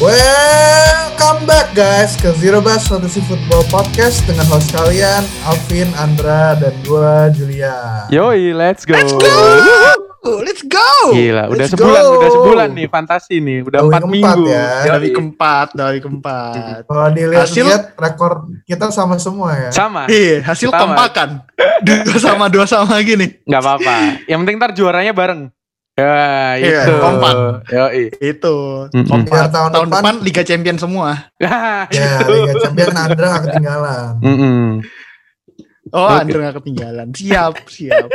Welcome back guys ke Zero Base Fantasy Football Podcast dengan host kalian Alvin, Andra, dan gue Julia. Yoi, let's go. Let's go, let's go. Gila, udah Let's sebulan, go. udah sebulan nih fantasi nih, udah empat minggu. ya. Dari keempat, dari keempat. Kalau dilihat-lihat Hasil- rekor kita sama semua ya. Sama, Iya, hasil Sama. kompakan. Dua sama dua sama gini. nggak apa-apa. Yang penting ntar juaranya bareng. Ya, Iya, itu. kompak. Yoi. Itu. Kompak. Biar tahun tahun, depan- depan, Liga Champion semua. Ya, itu. Liga Champion Andra gak ketinggalan. Mm-mm. Oh, Oke. Andre gak ketinggalan. Siap, siap.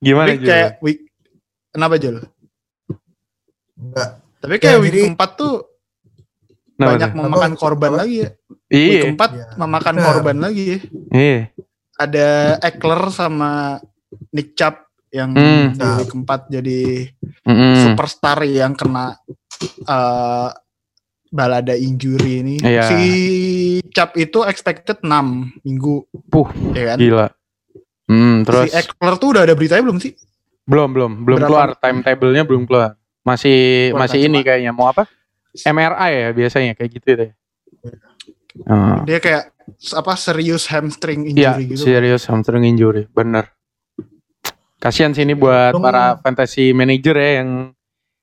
Gimana Tapi Jul? kayak week Kenapa Jul? Enggak. Tapi kayak Ya, week jadi- keempat tuh Kenapa banyak tuh? memakan Apa? korban Apa? lagi ya. Week Iya, keempat Iya. memakan Benar. korban lagi ya. iya. Ada Eckler sama Nick Chubb yang Hmm. di week keempat jadi Mm-mm. superstar yang kena eh, balada injury ini. Iya. Si Cap itu expected 6 minggu. Puh, ya kan? Gila. Hmm, terus Si Eckler tuh udah ada beritanya belum sih? belum belum belum Berapa- keluar timetable-nya belum keluar. Masih Keluar masih kan, ini cuma- kayaknya mau apa? MRI ya biasanya kayak gitu deh. Oh. Dia kayak apa serius hamstring Iya, injury gitu. serius hamstring injury, bener. Kasihan sih ini buat Untung- para fantasy manager ya yang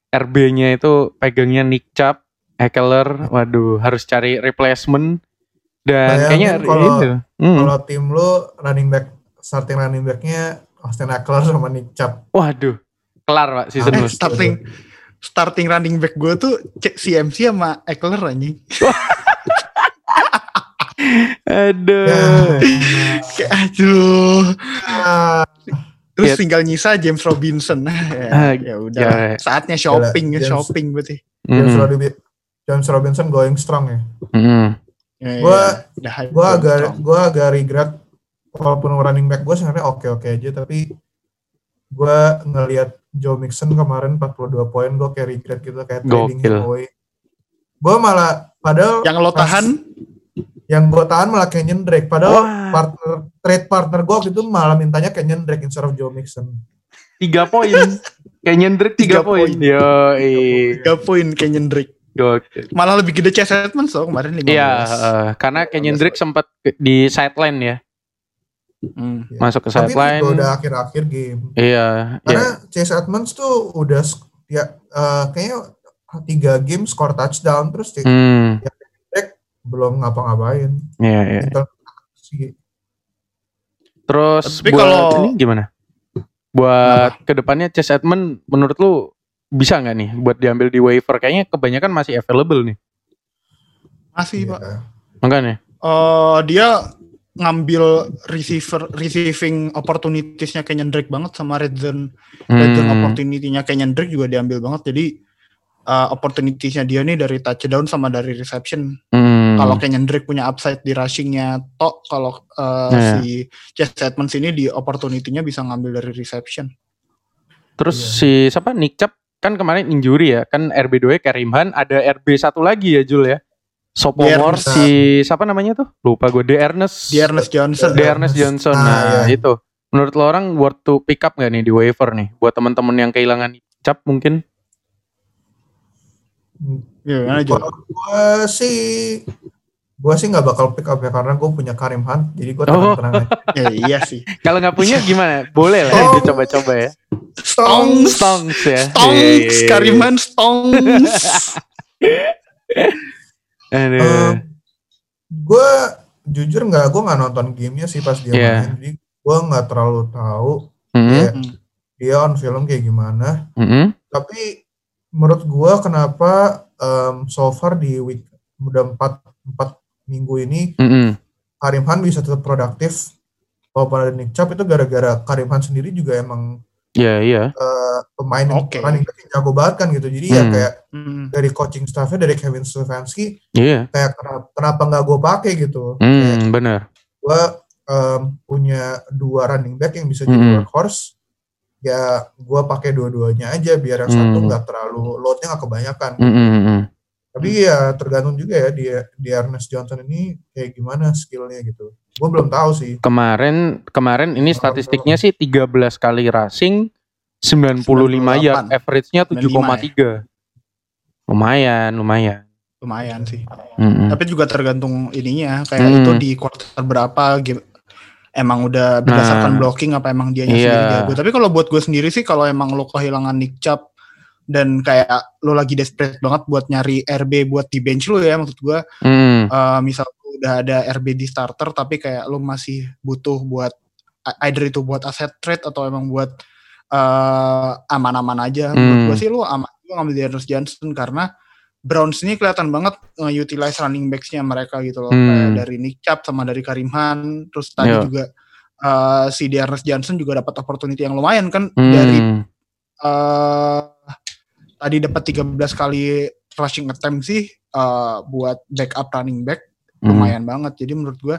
RB-nya itu pegangnya Nick Chubb, Eckler, waduh harus cari replacement dan Bayangin kayaknya kalau- itu. Hmm. Kalau tim lu running back starting running backnya Austin Eckler sama Nick Chubb. Waduh, kelar Pak season Eh, lu. starting starting running back gue tuh cek CMC sama Eckler anjing. Aduh. Ya. Kayak aduh. Terus Ya. tinggal nyisa James Robinson. ya, ya udah. ya. Saatnya shopping ya, James- shopping berarti. James, Mm-mm. Robi- James Robinson going strong ya. Ya, ya, hype gue going agak gue agak regret walaupun running back gue sebenarnya oke oke aja tapi gue ngelihat Joe Mixon kemarin 42 poin gue kayak regret gitu kayak trading him away gue malah padahal yang lo pas- tahan yang gue tahan malah Kenyon Drake padahal Wah. partner trade partner gue waktu itu malah mintanya Kenyon Drake instead of Joe Mixon Tiga poin. Kayak nyendrik tiga, Tiga poin. Yo, tiga poin Kenyon Drake. Gokil. Malah lebih gede Chase Edmonds loh kemarin 15. Iya, eh, karena Kenyon Drake sempat di sideline ya, Hmm. Ya. masuk ke tapi itu sideline. juga udah akhir-akhir game Iya, karena iya. Chase Edmonds tuh udah ya eh, kayaknya tiga game score touchdown terus Hmm, belum ngapa-ngapain iya, iya. Intel sih Terus Tapi buat kalau- ini gimana? Buat ke depannya Chase Edmond menurut lu bisa nggak nih buat diambil di waiver? Kayaknya kebanyakan masih available nih. Masih Iya. pak. Makanya. Eh, dia ngambil receiver receiving opportunitiesnya Kenyon Drake banget sama red zone red zone Hmm, opportunity-nya Kenyon Drake juga diambil banget. Jadi eh, opportunitiesnya dia nih dari touchdown sama dari reception. hmm, Kalau Kenyon Drake punya upside di rushingnya, tok kalau eh, Iya. si Chase Edmonds ini di opportunity-nya bisa ngambil dari reception. Terus Iya. si siapa Nick Chubb kan kemarin injury ya, kan RB2 Karim Han, ada RB satu lagi ya Jul ya. Sophomore si siapa namanya tuh? Lupa gue. De Ernest. Di Ernest Johnson. De Ernest Johnson. Ah, Nah, iya. itu. Menurut lo orang worth to pick up gak nih di waiver nih buat teman-teman yang kehilangan Chubb mungkin? Iya, gimana, gue sih gue sih nggak bakal pick up ya karena gue punya Karim Hunt jadi gue Oh. tenang-tenang aja. Ya, iya sih. Kalau nggak punya gimana? Boleh lah Oh. dicoba-coba ya. Stonks. Stonks ya. Iya, iya, iya. Kariman Stonks. Aduh. gue jujur nggak gue nggak nonton gamenya sih pas dia Iya. main jadi gue nggak terlalu tahu Mhm, kayak dia on film kayak gimana mhm. tapi menurut gue kenapa em, so far di week udah empat empat minggu ini Mhm. Karim Hunt bisa tetap produktif walaupun ada Nick Chubb itu gara-gara Karim Hunt sendiri juga emang Iya, iya. eh, pemain Oke. running back yang jago banget kan gitu jadi ya Hmm. kayak Hmm. dari coaching staffnya dari Kevin Stefanski Iya. kayak kenapa, kenapa nggak gue pakai gitu kayak Hmm, benar. gue em, punya dua running back yang bisa jadi Hmm. workhorse ya gue pakai dua-duanya aja biar yang satu Hmm. nggak terlalu loadnya nggak kebanyakan Mhm, mhm. tapi ya tergantung juga ya dia di Ernest Johnson ini kayak gimana skillnya gitu gue belum tahu sih Kemarin kemarin ini statistiknya sih 13 kali rushing 95 yard, 98. average-nya 7,3. Lumayan, lumayan. lumayan sih. Mm-mm. Tapi juga tergantung ininya kayak Hmm. itu di quarter berapa game emang udah berdasarkan Nah. blocking apa emang dia Iya. sendiri jago. Tapi kalau buat gue sendiri sih kalau emang lo kehilangan Nick Chubb dan kayak lo lagi desperate banget buat nyari RB buat di bench lo ya maksud gue Mm. eh, misal udah ada RB di starter tapi kayak lo masih butuh buat either itu buat aset trade atau emang buat eh, aman-aman aja menurut Hmm. gue sih lo aman juga ngambil Darius Johnson karena Browns ini kelihatan banget nge-utilize running backs-nya mereka gitu loh Hmm. kayak dari Nick Chubb sama dari Karim Hunt terus tadi Iya. juga eh, si Darius Johnson juga dapat opportunity yang lumayan kan Mm. dari eh tadi dapat 13 kali rushing attempt sih eh, buat backup running back Mm. lumayan banget. Jadi menurut gua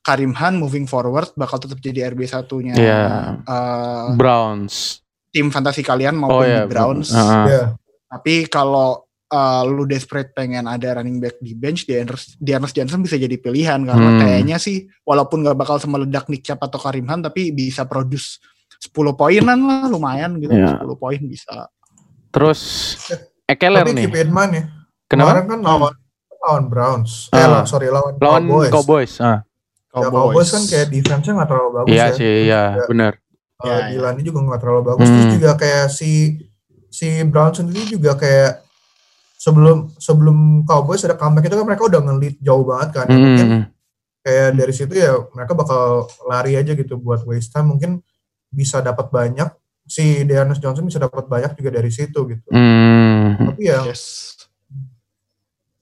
Karim Han moving forward bakal tetap jadi RB satunya Iya. eh, Browns. tim fantasi kalian Oh maupun ya, di Browns. Heeh. Ya, Tapi kalau eh, lu desperate pengen ada running back di bench, Dearness, Dearness Johnson bisa jadi pilihan karena Hmm. kayaknya sih walaupun gak bakal semeledak Nick Chubb atau Karim Han tapi bisa produce 10 poinan lah lumayan gitu. Iya. 10 poin bisa. Terus Ekeler tapi nih. mind ya. Kenapa? Kemarin kan lawan lawan Browns. Eh, Ah. lah, sorry lawan, Lawan Cowboys. Cowboys. Ah. Ya, Cowboys kan kayak defense-nya nggak terlalu bagus Iya ya. sih, iya, Juga, benar. uh, Ya, di ya. juga nggak terlalu bagus. Terus Hmm. juga kayak si si Brown sendiri juga kayak sebelum sebelum Cowboys ada comeback itu kan mereka udah nge-lead jauh banget kan. Ya, Mungkin Mm. kayak dari situ ya mereka bakal lari aja gitu buat waste time. Mungkin bisa dapat banyak. Si Dearness Johnson bisa dapat banyak juga dari situ gitu. Mm. Tapi ya Yes.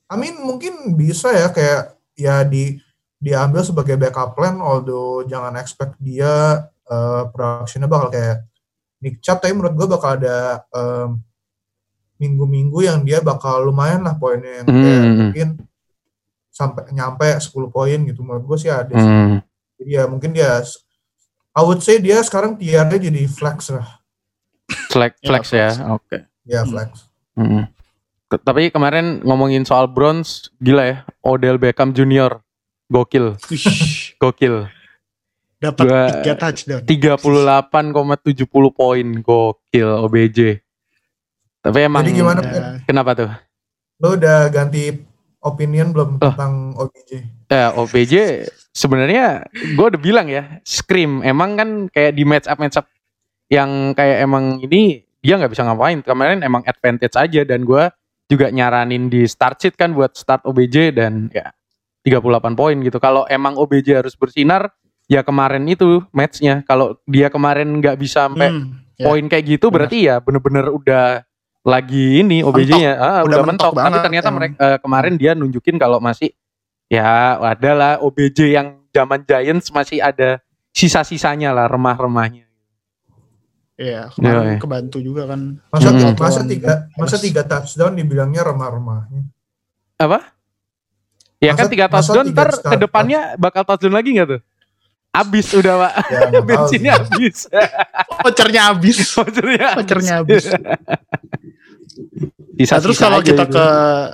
I mean mungkin bisa ya kayak ya di diambil sebagai backup plan although jangan expect dia uh, productionnya bakal kayak Nick Chubb tapi menurut gue bakal ada um, minggu-minggu yang dia bakal lumayan lah poinnya yang kayak Hmm. mungkin sampai nyampe 10 poin gitu menurut gue sih ada sih. Mm. Jadi ya mungkin dia I would say dia sekarang tiernya jadi flex lah Flex, Ya, flex ya. Oke. ya Hmm. flex Mm. Ke- Tapi kemarin ngomongin soal Browns, gila ya. Odell Beckham Junior. Gokil, gokil. Dapat tiga touchdown. 38,70 poin. Gokil OBJ. Tapi emang Jadi gimana? Ya, kenapa tuh? lo udah ganti opinion belum Oh. tentang OBJ Ya, OBJ sebenarnya gue udah bilang ya, scream. Emang kan kayak di match up match up yang kayak emang ini dia nggak bisa ngapain. Kemarin emang advantage aja dan gue juga nyaranin di start sheet kan buat start OBJ dan ya 38 poin gitu. Kalau emang OBJ harus bersinar ya kemarin itu matchnya. Kalau dia kemarin nggak bisa sampai Hmm, ya. poin kayak gitu berarti ya bener-bener udah lagi ini OBJ-nya ah, Udah udah, mentok, mentok tapi ternyata emang. mereka eh, kemarin dia nunjukin kalau masih ya ada lah OBJ yang zaman Giants masih ada sisa-sisanya lah remah-remahnya Iya, kemarin Iya. kebantu juga kan. masa Hmm. masa tiga masa tiga touchdown dibilangnya remah-remahnya apa ya kan Masa- tiga masa touchdown tiga ntar touchdown? ke depannya bakal touchdown lagi nggak tuh abis udah pak ya bensinnya habis Vouchernya habis. vouchernya Vouchernya habis. Sisa Nah, terus kalau kita ke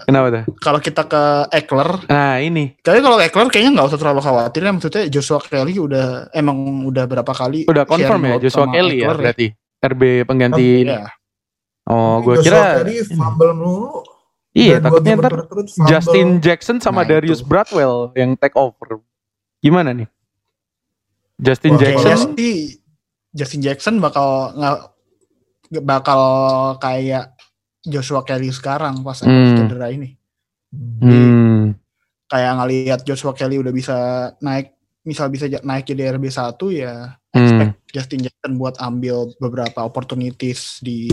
kenapa tuh kalau kita ke Eckler, nah ini kayaknya kalau Eckler kayaknya nggak usah terlalu khawatir ya maksudnya Joshua Kelly udah emang udah berapa kali udah confirm ya Joshua Kelly ya Eckler berarti RB pengganti ini. Iya. oh gue Joshua kira Kelly fumble mulu iya takutnya ntar. Justin Jackson sama Nah, Darius itu. Bradwell yang take over. Gimana nih? Justin Wah, Jackson sih Justin Jackson bakal bakal kayak Joshua Kelly sekarang pas Hmm. cedera ini. hmm, Kayak ngelihat Joshua Kelly udah bisa naik, misal bisa naik jadi RB1 ya hmm, expect Justin Jackson buat ambil beberapa opportunities di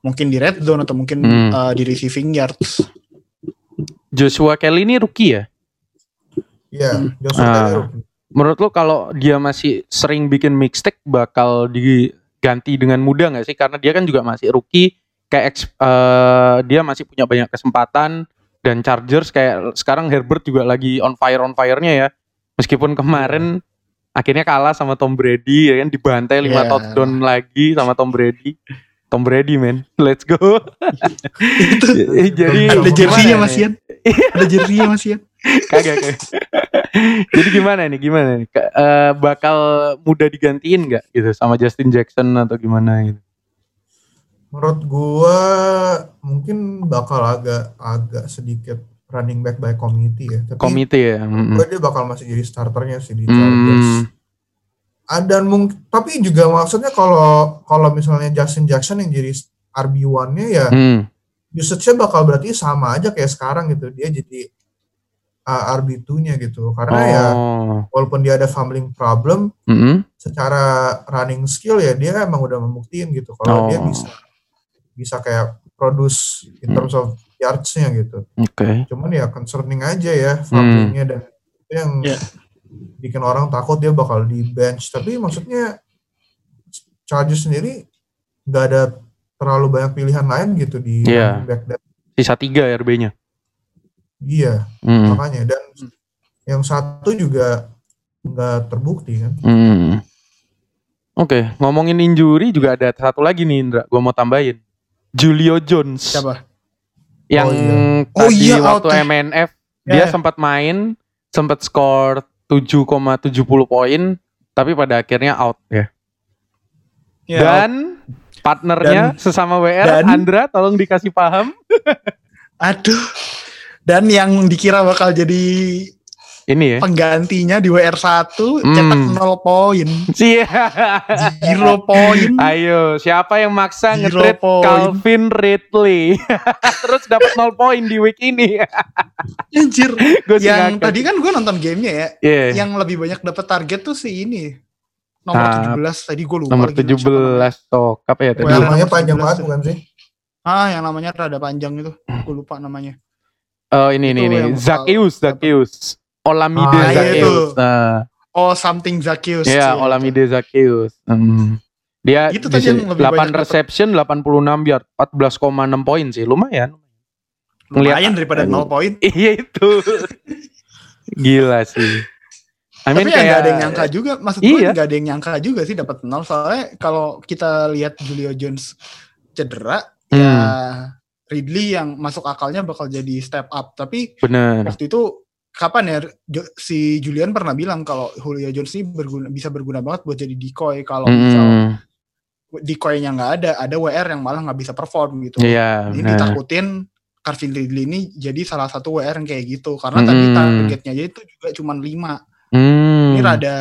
mungkin di red zone atau mungkin Hmm. uh, di receiving yards. Joshua Kelly ini rookie ya? Iya, Hmm. Joshua Ah. Kelly rookie. Menurut lo kalau dia masih sering bikin mixtape bakal diganti dengan mudah nggak sih? Karena dia kan juga masih rookie, kayak eh, dia masih punya banyak kesempatan dan Chargers kayak sekarang Herbert juga lagi on fire on fire-nya ya. Meskipun kemarin akhirnya kalah sama Tom Brady ya kan dibantai 5 Yeah. touchdown lagi sama Tom Brady. Tom Brady man, let's go. Jadi Ada jersey-nya Mas? Ian. Ada jersey-nya Mas Ian. kagak kagak. Jadi gimana nih gimana nih eh, bakal mudah digantiin nggak gitu sama Justin Jackson atau gimana gitu? Menurut gua mungkin bakal agak agak sedikit running back by committee ya. Tapi Komite ya. Mm-mm. gua dia bakal masih jadi starternya sih di Chargers. Hmm. Ah, dan mungkin tapi juga maksudnya kalau kalau misalnya Justin Jackson yang jadi RB1-nya ya Hmm. usage-nya bakal berarti sama aja kayak sekarang gitu. Dia jadi uh, RB2-nya gitu. Karena ya Oh. walaupun dia ada fumbling problem, Mm-mm. secara running skill ya dia emang udah membuktiin gitu kalau dia Oh. bisa bisa kayak produce in terms of yards-nya gitu. Oke. Cuman ya concerning aja ya fumblingnya dan itu yang Iya. bikin orang takut dia bakal di bench. Tapi maksudnya Chargers sendiri nggak ada terlalu banyak pilihan lain gitu di running back dan Sisa tiga RB-nya. Iya Hmm. makanya dan yang satu juga nggak terbukti kan. Hmm. Oke, ngomongin injury juga ada satu lagi nih Indra, gua mau tambahin. Julio Jones Siapa? yang Oh, iya. Oh, tadi iya, waktu ya. MNF Ya, dia ya. sempat main, sempat skor 7,70 poin, tapi pada akhirnya out ya. Ya, Dan partnernya sesama WR dan- Andra tolong dikasih paham. aduh. Dan yang dikira bakal jadi Ini ya. penggantinya di WR1 Hmm. cetak 0 poin. Zero poin. Ayo, siapa yang maksa nge-trade. Calvin Ridley? Terus dapat 0 poin di week ini. Anjir. Gue sih yang tadi kan gue nonton gamenya ya. Iya. Yang lebih banyak dapat target tuh si ini. Nomor Ah, 17 tadi gue lupa. Nomor lagi siapa namanya. 17 toh. Apa ya tadi? Namanya panjang 17 banget tuh. bukan sih? Ah, yang namanya rada panjang itu. Gue lupa namanya. Oh ini ini ini. Zacchaeus, bakal- Zacchaeus. Olamide Ah, iya, Zacchaeus. itu. Nah, Oh, something Zacchaeus. Iya, Iya, Olamide Zacchaeus. Hmm. Dia Itu di tadi yang lebih 8 banyak dapet. reception, 86 yard, 14,6 poin sih. Lumayan. Lumayan daripada 0 poin. Iya itu. Gila sih. I mean Tapi ya kayak nggak ada yang nyangka juga. Maksud gue Iya. nggak ada yang nyangka juga sih dapat 0. Soalnya kalau kita lihat Julio Jones cedera, Hmm. ya Ridley yang masuk akalnya bakal jadi step up. Tapi bener. waktu itu kapan ya si Julian pernah bilang kalau Julio Jones ini berguna, bisa berguna banget buat jadi decoy kalau misal Hmm. decoy-nya nggak ada, ada WR yang malah nggak bisa perform gitu. Iya, Ini bener. ditakutin Calvin Ridley ini jadi salah satu WR yang kayak gitu karena Mm. tadi targetnya aja itu juga cuma 5. Hmm. Ini rada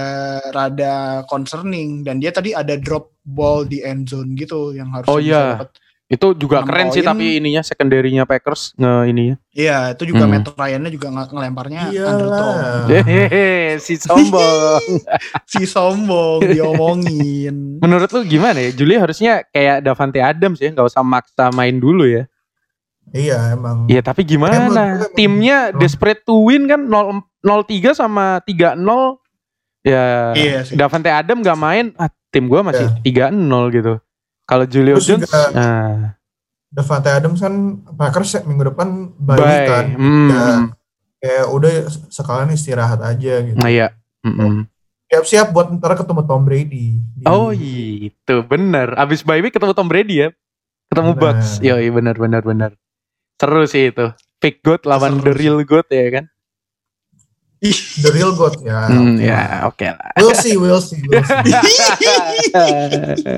rada concerning dan dia tadi ada drop ball di end zone gitu yang harus Oh, iya. dapat. Itu juga keren sih poin. tapi ininya secondary-nya Packers nge ininya. Iya, itu juga Hmm. Matt Ryan-nya juga nge- ngelemparnya underthrow. Hehehe, si sombong. Si sombong diomongin. Menurut lu gimana ya? Julia harusnya kayak Davante Adams ya, nggak usah maksa main dulu ya. Iya emang. Iya, tapi gimana? Emang- emang- Timnya emang- desperate to win kan 0 0-3 sama 3-0. Ya, Iya sih. Davante Adam nggak main, ah, tim gua masih Iya. 3-0 gitu. Kalau Julio Terus Jones, juga- nah, Davante Adams kan Packers minggu depan bye kan. Hmm. Ya, kayak udah sekalian istirahat aja gitu. Nah, iya. Siap-siap buat ntar ketemu Tom Brady. Oh itu bener. Abis bye week ketemu Tom Brady ya. Ketemu Bener. Bucks. Yo bener bener bener. Seru sih itu. Fake God lawan Seru The. Real God ya kan. Ih, The real God ya. Hmm, oke ya oke lah. We'll see, we'll see, we'll see.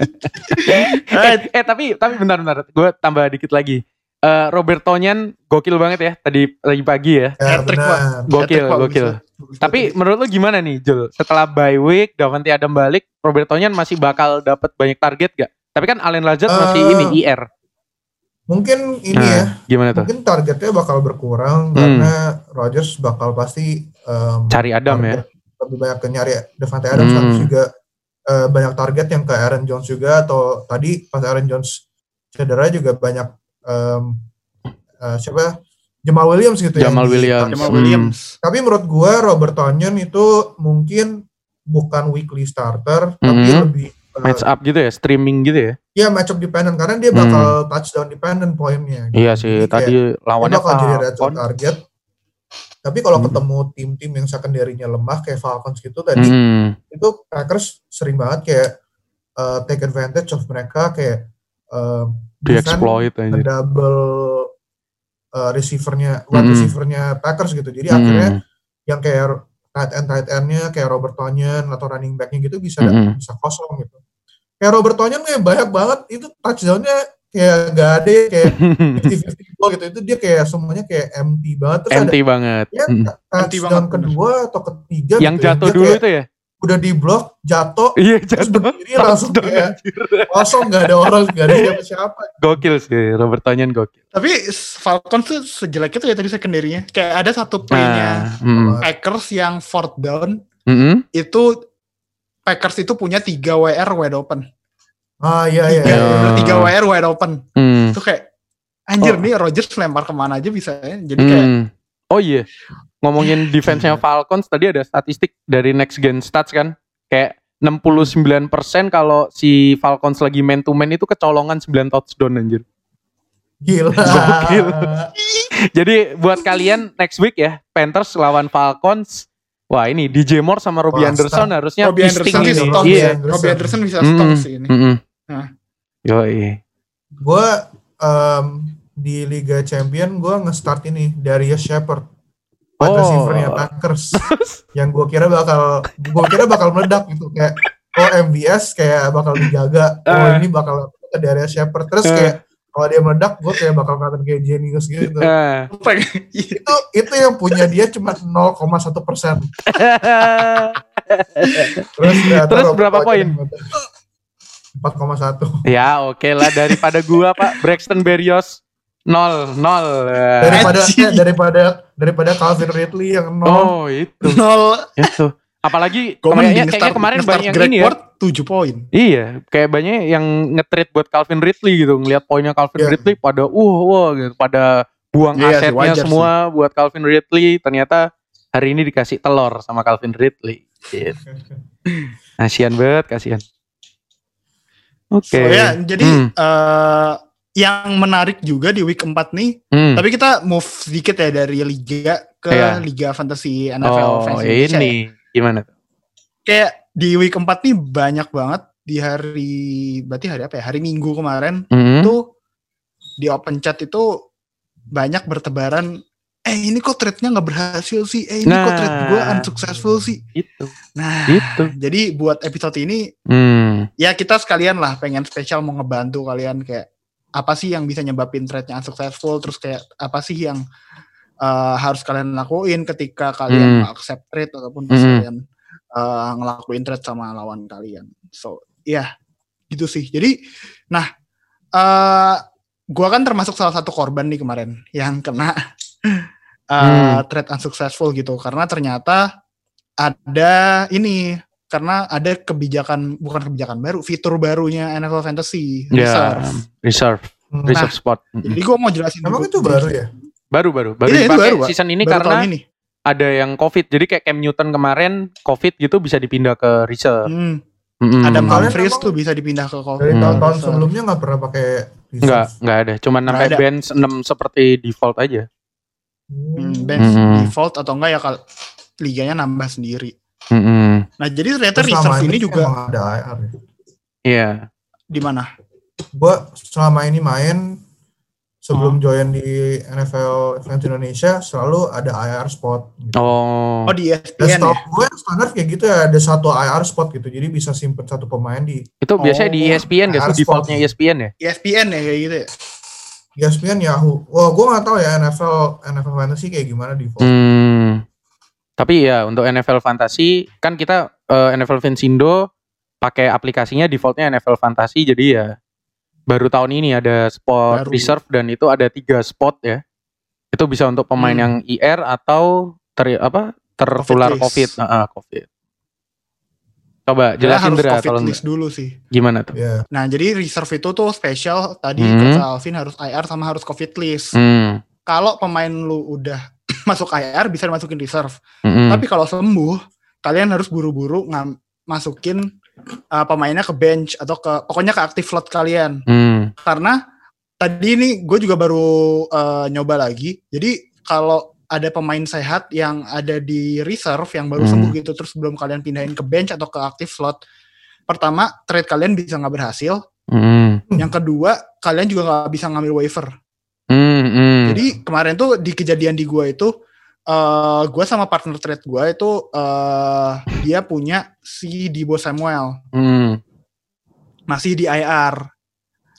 eh, eh tapi tapi bentar. Gue tambah dikit lagi. Eh Robert Tonyan gokil banget ya tadi lagi pagi ya. Ya, Hat-trick. Gokil, Hat-trick, gokil. bagus, bagus. Tapi menurut lu gimana nih Jul? Setelah bye week, Davante Adam balik, Robert Tonyan masih bakal dapat banyak target gak? Tapi kan Allen Lazard masih Eh, ini IR. Mungkin ini Nah, ya, Gimana tuh? mungkin targetnya bakal berkurang Hmm. karena Rodgers bakal pasti em, Cari Adam ya. lebih banyak ke nyari Devante Adams Hmm. terus juga eh, banyak target yang ke Aaron Jones juga atau tadi pas Aaron Jones cedera juga banyak em, eh, siapa Jamal Williams gitu yang Jamal di- Williams. Jamal Hmm. Williams. Tapi menurut gua Robert Tonyan itu mungkin bukan weekly starter tapi Mhm. lebih eh, Match up gitu ya, streaming gitu ya. ya matchup dependent karena dia bakal touchdown dependent poinnya. Iya sih, Jadi kayak tadi dia lawannya bakal jadi red target. Tapi kalau Hmm. ketemu tim-tim yang secondary-nya lemah kayak Falcons gitu tadi Hmm. itu Packers sering banget kayak uh, take advantage of mereka kayak uh, Di exploit aja. double uh, receivernya wide Hmm. receivernya Packers gitu. Jadi Hmm. akhirnya yang kayak tight end tight endnya kayak Robert Tonyan atau running backnya gitu bisa Hmm. bisa kosong gitu. Kayak Robert Tonyan kayak banyak banget itu touchdownnya kayak gak ada ya kayak 50-50 ball gitu itu dia kayak semuanya kayak empty banget terus empty ada banget. ya Mm. Empty touchdown banget, bener. kedua atau ketiga Yang gitu ya, jatuh dia dulu kayak itu ya? udah di blok jatuh Iya terus jatuh. berdiri langsung kayak kosong gak ada orang gak ada siapa-siapa Gokil sih Robert Tonyan gokil. Tapi Falcons tuh sejelek itu ya tadi secondary-nya. Kayak ada satu play-nya Nah, mm. Packers yang fourth down Mm-mm. itu Packers itu punya tiga WR wide open. Ah iya iya Tiga, Iya. tiga WR wide open. Mm. Itu kayak anjir Oh. nih Rodgers lempar ke mana aja bisa ya. Jadi kayak Hmm. Oh iya, ngomongin defense-nya Falcons tadi ada statistik dari Next Gen Stats kan, kayak 69% kalau si Falcons lagi man to man itu kecolongan 9 touchdown anjir. gila Gokil. Jadi buat kalian next week ya, Panthers lawan Falcons. Wah ini DJ Moore sama Robbie Wah, Anderson harusnya Robbie Anderson sih ini. Iya. Anderson. Robbie Anderson bisa Mm-mm. stop sih ini. Mm-mm. Nah. Yoi. gue em, di Liga Champion gue nge-start ini Darius Shepard wide Oh. receivernya Packers yang gue kira bakal gue kira bakal meledak gitu kayak oh MVS kayak bakal dijaga oh Ah. ini bakal ke Darius Shepard terus Ah. kayak kalau dia meledak gue kayak bakal kelihatan kayak genius gitu Ah. itu itu yang punya dia cuma 0,1 persen terus ternyata Terus berapa poin? 4,1 ya oke lah daripada gua Pak Braxton Berrios nol nol. Daripada Anjing. daripada daripada Calvin Ridley yang nol Oh itu Nol. itu. Apalagi kayaknya, kayaknya start, kemarin start banyak yang ini ya. 7 poin. Iya, kayak banyak yang nge-trade buat Calvin Ridley gitu. Ngelihat poinnya Calvin Iya. Ridley pada uh wah gitu, pada buang sih, asetnya wajar semua buat Calvin Ridley. Ternyata hari ini dikasih telur sama Calvin Ridley. Gitu. Kasian banget, kasian. Oke. So, ya, jadi Hmm. eh, yang menarik juga di week 4 nih, Hmm. tapi kita move sedikit ya dari liga ke Iya. liga fantasy NFL Oh, Fantasy Indonesia ya. ini gimana? Kayak di week 4 nih banyak banget di hari berarti hari apa ya? Hari Minggu kemarin Hmm. tuh di open chat itu banyak bertebaran eh ini kok trade-nya nggak berhasil sih eh ini kok Nah. trade gue unsuccessful sih Itu, nah itu. jadi buat episode ini Hmm. ya kita sekalian lah pengen spesial mau ngebantu kalian kayak apa sih yang bisa nyebabin trade-nya unsuccessful terus kayak apa sih yang uh, harus kalian lakuin ketika kalian Hmm. accept trade ataupun pas Hmm. kalian uh, ngelakuin trade sama lawan kalian so ya gitu sih jadi nah uh, gua kan termasuk salah satu korban nih kemarin yang kena uh, trade unsuccessful gitu karena ternyata ada ini karena ada kebijakan bukan kebijakan baru fitur barunya NFL Fantasy Ya, Reserve. reserve, Hmm. reserve spot. Hmm. Jadi gue mau jelasin Emang itu baru ya? Baru, baru, baru Iya, dipakai baru, season ini Baru karena ini. ada yang COVID. Jadi kayak Cam Newton kemarin COVID gitu bisa dipindah ke reserve. Hmm, Mm-mm. ada Humphries tuh bisa dipindah ke COVID. Dari Hmm. tahun-tahun sebelumnya nggak pernah pakai reserve. Enggak, enggak ada. Cuman ada. bench 6 seperti default aja. Hmm, bench Hmm. default atau enggak ya kalau liganya nambah sendiri. Mm-mm. Nah jadi ternyata Terus reserve ini juga emang ada IR ya. Iya. di mana? Gua selama ini main Oh. sebelum join di NFL Fans Indonesia selalu ada IR spot. Gitu. Oh. Oh di ESPN setahu ya. gue standar kayak gitu ya ada satu IR spot gitu. Jadi bisa simpen satu pemain di Itu biasanya di Oh, ESPN gak sih defaultnya. ESPN ya? ESPN ya kayak gitu ya. ESPN Yahoo. Wah, gue nggak tahu ya NFL NFL Fantasy kayak gimana default. Hmm. Tapi ya untuk NFL Fantasy kan kita eh, NFL Fansindo pakai aplikasinya defaultnya NFL Fantasy jadi ya baru tahun ini ada spot Baru. reserve dan itu ada tiga spot ya. Itu bisa untuk pemain Hmm. yang IR atau ter apa tertular Covid COVID. Heeh, COVID. Coba jelasin harus COVID list dulu sih. gimana tuh? Ya. Nah jadi reserve itu tuh spesial tadi Hmm. kata Alvin harus IR sama harus COVID list. Hmm. Kalau pemain lu udah masuk IR bisa dimasukin reserve. Mm-mm. Tapi kalau sembuh, kalian harus buru-buru masukin uh, pemainnya ke bench atau ke pokoknya ke active slot kalian. Hmm. Karena tadi ini gue juga baru uh, nyoba lagi. Jadi kalau ada pemain sehat yang ada di reserve yang baru Hmm. sembuh gitu terus belum kalian pindahin ke bench atau ke active slot. Pertama, trade kalian bisa nggak berhasil. Hmm. Yang kedua, kalian juga nggak bisa ngambil waiver. Hmm. Hmm. Jadi kemarin tuh di kejadian di gua itu eh gua sama partner trade gua itu eh dia punya si Dibo Samuel Hmm. masih di IR.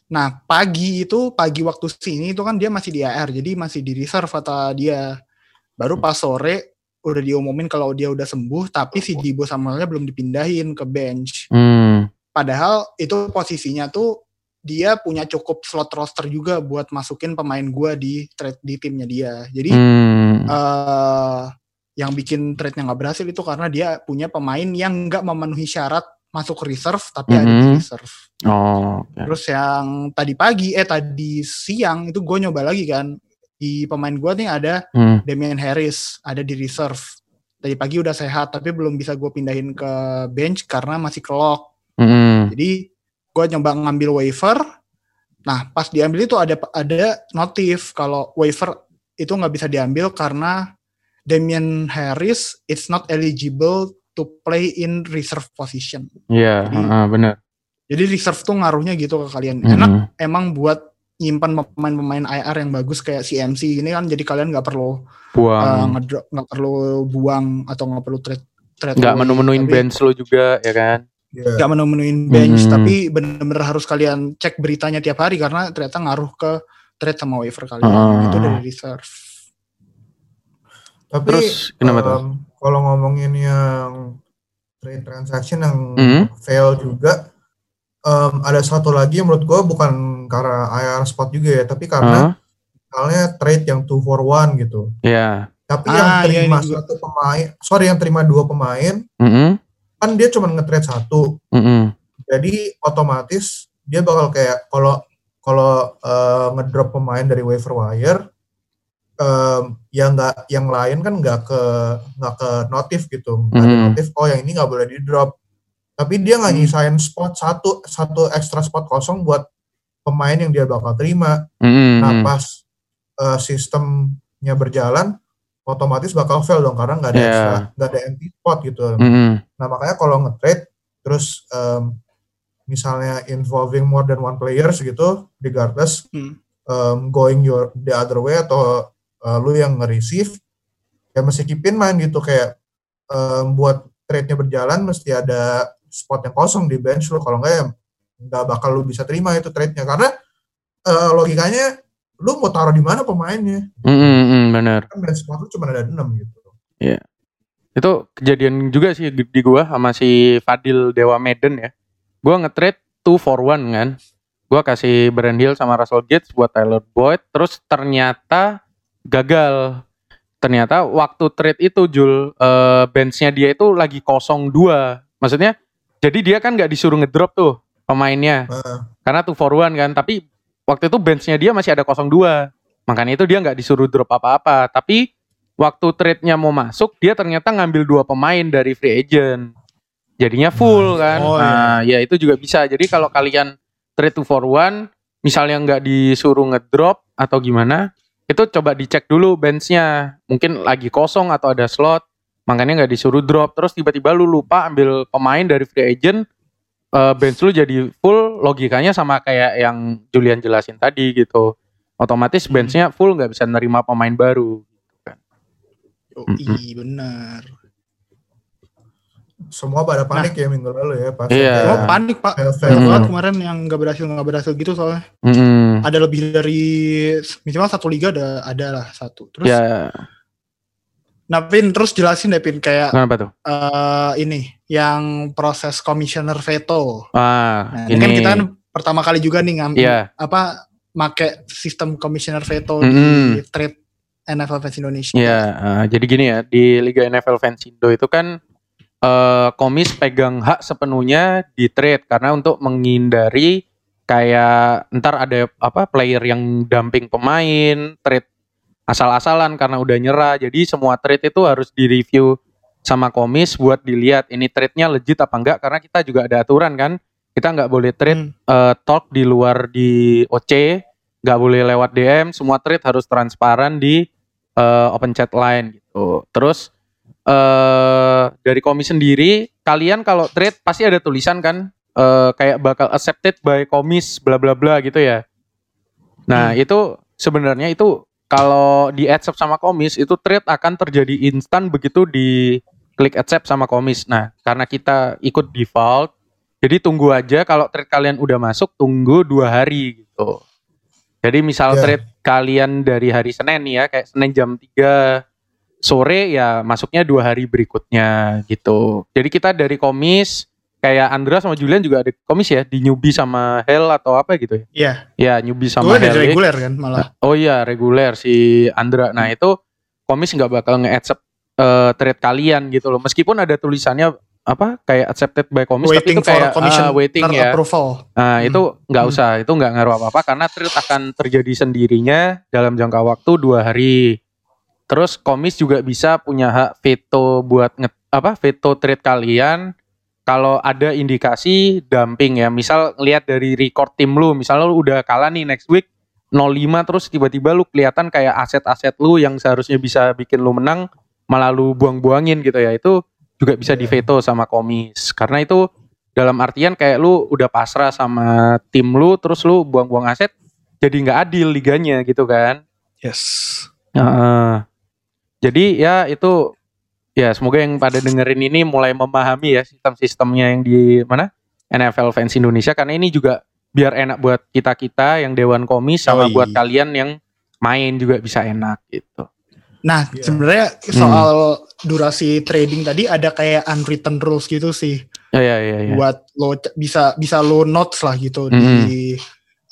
Nah, pagi itu pagi waktu sini itu kan dia masih di AR, jadi masih di reserve kata dia. Baru pas sore udah diumumin kalau dia udah sembuh, tapi si Dibo Samuelnya belum dipindahin ke bench. Hmm. Padahal itu posisinya tuh dia punya cukup slot roster juga buat masukin pemain gua di trade di timnya dia. Jadi Hmm. eh yang bikin trade-nya nggak berhasil itu karena dia punya pemain yang nggak memenuhi syarat masuk reserve tapi ada di Mhm. reserve. Oh. oke. Terus yang tadi pagi, eh tadi siang itu gue nyoba lagi kan di pemain gue nih ada Hmm. Damian Harris ada di reserve. Tadi pagi udah sehat tapi belum bisa gue pindahin ke bench karena masih kelok. Hmm. Jadi gue nyoba ngambil waiver. Nah pas diambil itu ada ada notif kalau waiver itu nggak bisa diambil karena Damian Harris it's not eligible to play in reserve position. Iya, Jadi- heeh, bener. Jadi reserve tuh ngaruhnya gitu ke kalian. Mhm. Enak emang buat nyimpan pemain-pemain IR yang bagus kayak CMC ini kan jadi kalian nggak perlu uh, Buang. ngedrop nggak perlu buang atau nggak perlu trade trade nggak menu-menuin bench lo juga ya kan? Iya. nggak menu-menuin bench Hmm. tapi bener-bener harus kalian cek beritanya tiap hari karena ternyata ngaruh ke trade sama waiver kalian Ah. itu dari reserve Tapi Terus kenapa tuh? em, kalau ngomongin yang trade transaction yang Hmm. fail juga, em, ada satu lagi yang menurut gue bukan karena IR spot juga ya, tapi karena Heeh. misalnya trade yang two for one gitu. Iya. Tapi Ah, yang iya, terima juga. satu pemain, sorry yang terima dua pemain, Mm-mm. kan dia cuma nge-trade satu. Mm-mm. Jadi otomatis dia bakal kayak kalau kalau eh, ngedrop pemain dari waiver wire, em, yang nggak yang lain kan nggak ke nggak ke notif gitu, nggak ada Mhm. notif. Oh yang ini nggak boleh di drop. Tapi dia nggak Hmm. nyisain spot satu satu ekstra spot kosong buat pemain yang dia bakal terima. Mm-mm. Nah pas eh, sistemnya berjalan, otomatis bakal fail dong karena nggak ada Iya. extra, nggak ada empty spot gitu. Mm-mm. Nah makanya kalau nge-trade terus em, misalnya involving more than one players gitu, regardless Hmm. em, going your the other way atau eh, lu yang nge-receive, ya mesti keep in mind gitu kayak em, buat trade-nya berjalan mesti ada spot yang kosong di bench lu kalau nggak ya nggak bakal lu bisa terima itu trade-nya karena eh, logikanya lu mau taruh di mana pemainnya Mm-mm. bener. kan bench spot lu cuma ada 6 gitu. Itu kejadian juga sih di, di gua sama si Fadil Dewa Medan ya. Gua nge-trade two for one kan. Gua kasih Brand Hill sama Russell Gates buat Tyler Boyd. Terus ternyata gagal. Ternyata waktu trade itu Jul eh, benchnya dia itu lagi kosong dua. Maksudnya jadi dia kan nggak disuruh ngedrop tuh pemainnya. Heeh. Karena two for one kan. Tapi waktu itu benchnya dia masih ada kosong dua. Makanya itu dia nggak disuruh drop apa-apa. Tapi waktu trade-nya mau masuk, dia ternyata ngambil dua pemain dari free agent. Jadinya full kan. oh, iya. nah, ya itu juga bisa. Jadi kalau kalian trade two for one, misalnya nggak disuruh ngedrop atau gimana, itu coba dicek dulu benchnya. Mungkin lagi kosong atau ada slot, makanya nggak disuruh drop. Terus tiba-tiba lu lupa ambil pemain dari free agent, eh, bench lu jadi full. Logikanya sama kayak yang Julian jelasin tadi gitu. Otomatis Hmm. benchnya full nggak bisa nerima pemain baru. Oh, Mm-mm. iya benar. Semua pada panik ya minggu lalu ya pas Iya. Oh panik pak. Banyak fail Hmm. banget kemarin yang nggak berhasil nggak berhasil gitu soalnya. Mm-mm. Ada lebih dari minimal satu liga ada ada lah satu. Terus, Ya, nah Pin terus jelasin deh Pin kayak kenapa tuh? eh, ini yang proses commissioner veto. Ah, Nah, ini, kan kita kan pertama kali juga nih ngambil Iya. apa make sistem commissioner veto Mm-mm. di trade NFL Fans Indonesia. Ya, eh, jadi gini ya di Liga NFL Fans Indo itu kan eh, komis pegang hak sepenuhnya di trade karena untuk menghindari kayak ntar ada apa player yang dumping pemain, trade asal-asalan karena udah nyerah. Jadi semua trade itu harus direview sama komis buat dilihat ini trade-nya legit apa enggak karena kita juga ada aturan kan. Kita nggak boleh trade Hmm. eh, talk di luar di OC, nggak boleh lewat DM, semua trade harus transparan di eh, open chat line gitu. Terus eh dari komi sendiri, kalian kalau trade pasti ada tulisan kan, eh, kayak bakal accepted by komis bla bla bla gitu ya. Nah itu sebenarnya itu kalau di accept sama komis itu trade akan terjadi instan begitu di klik accept sama komis. Nah karena kita ikut default, Jadi tunggu aja kalau trade kalian udah masuk tunggu dua hari gitu. Jadi misal Ya. trade kalian dari hari Senin nih ya kayak Senin jam 3 sore ya masuknya dua hari berikutnya gitu. Jadi kita dari komis kayak Andra sama Julian juga ada komis ya di newbie sama Hell atau apa gitu ya. Iya. Ya newbie Gue sama Hell. reguler kan malah. Oh iya reguler si Andra. Nah itu komis nggak bakal nge-accept eh, trade kalian gitu loh. Meskipun ada tulisannya apa kayak accepted by komis tapi Waiting itu kayak ah, waiting ya. approval. Nah Hmm. itu nggak Hmm. usah, itu nggak ngaruh apa-apa karena trade akan terjadi sendirinya dalam jangka waktu dua hari. Terus komis juga bisa punya hak veto buat nge, apa veto trade kalian kalau ada indikasi dumping ya. Misal lihat dari record tim lu, misal lu udah kalah nih next week 05 terus tiba-tiba lu kelihatan kayak aset-aset lu yang seharusnya bisa bikin lu menang malah lu buang-buangin gitu ya. Itu juga bisa Iya. diveto sama komis. Karena itu dalam artian kayak lu udah pasrah sama tim lu terus lu buang-buang aset jadi nggak adil liganya gitu kan. Yes. Heeh. jadi ya itu ya semoga yang pada dengerin ini mulai memahami ya sistem-sistemnya yang di mana NFL fans Indonesia karena ini juga biar enak buat kita kita yang dewan komis sama Yoi. buat kalian yang main juga bisa enak gitu. Nah, Iya. sebenarnya soal durasi trading tadi ada kayak unwritten rules gitu sih. Ya ya ya. ya. buat lo bisa bisa lo notes lah gitu Mm-mm. di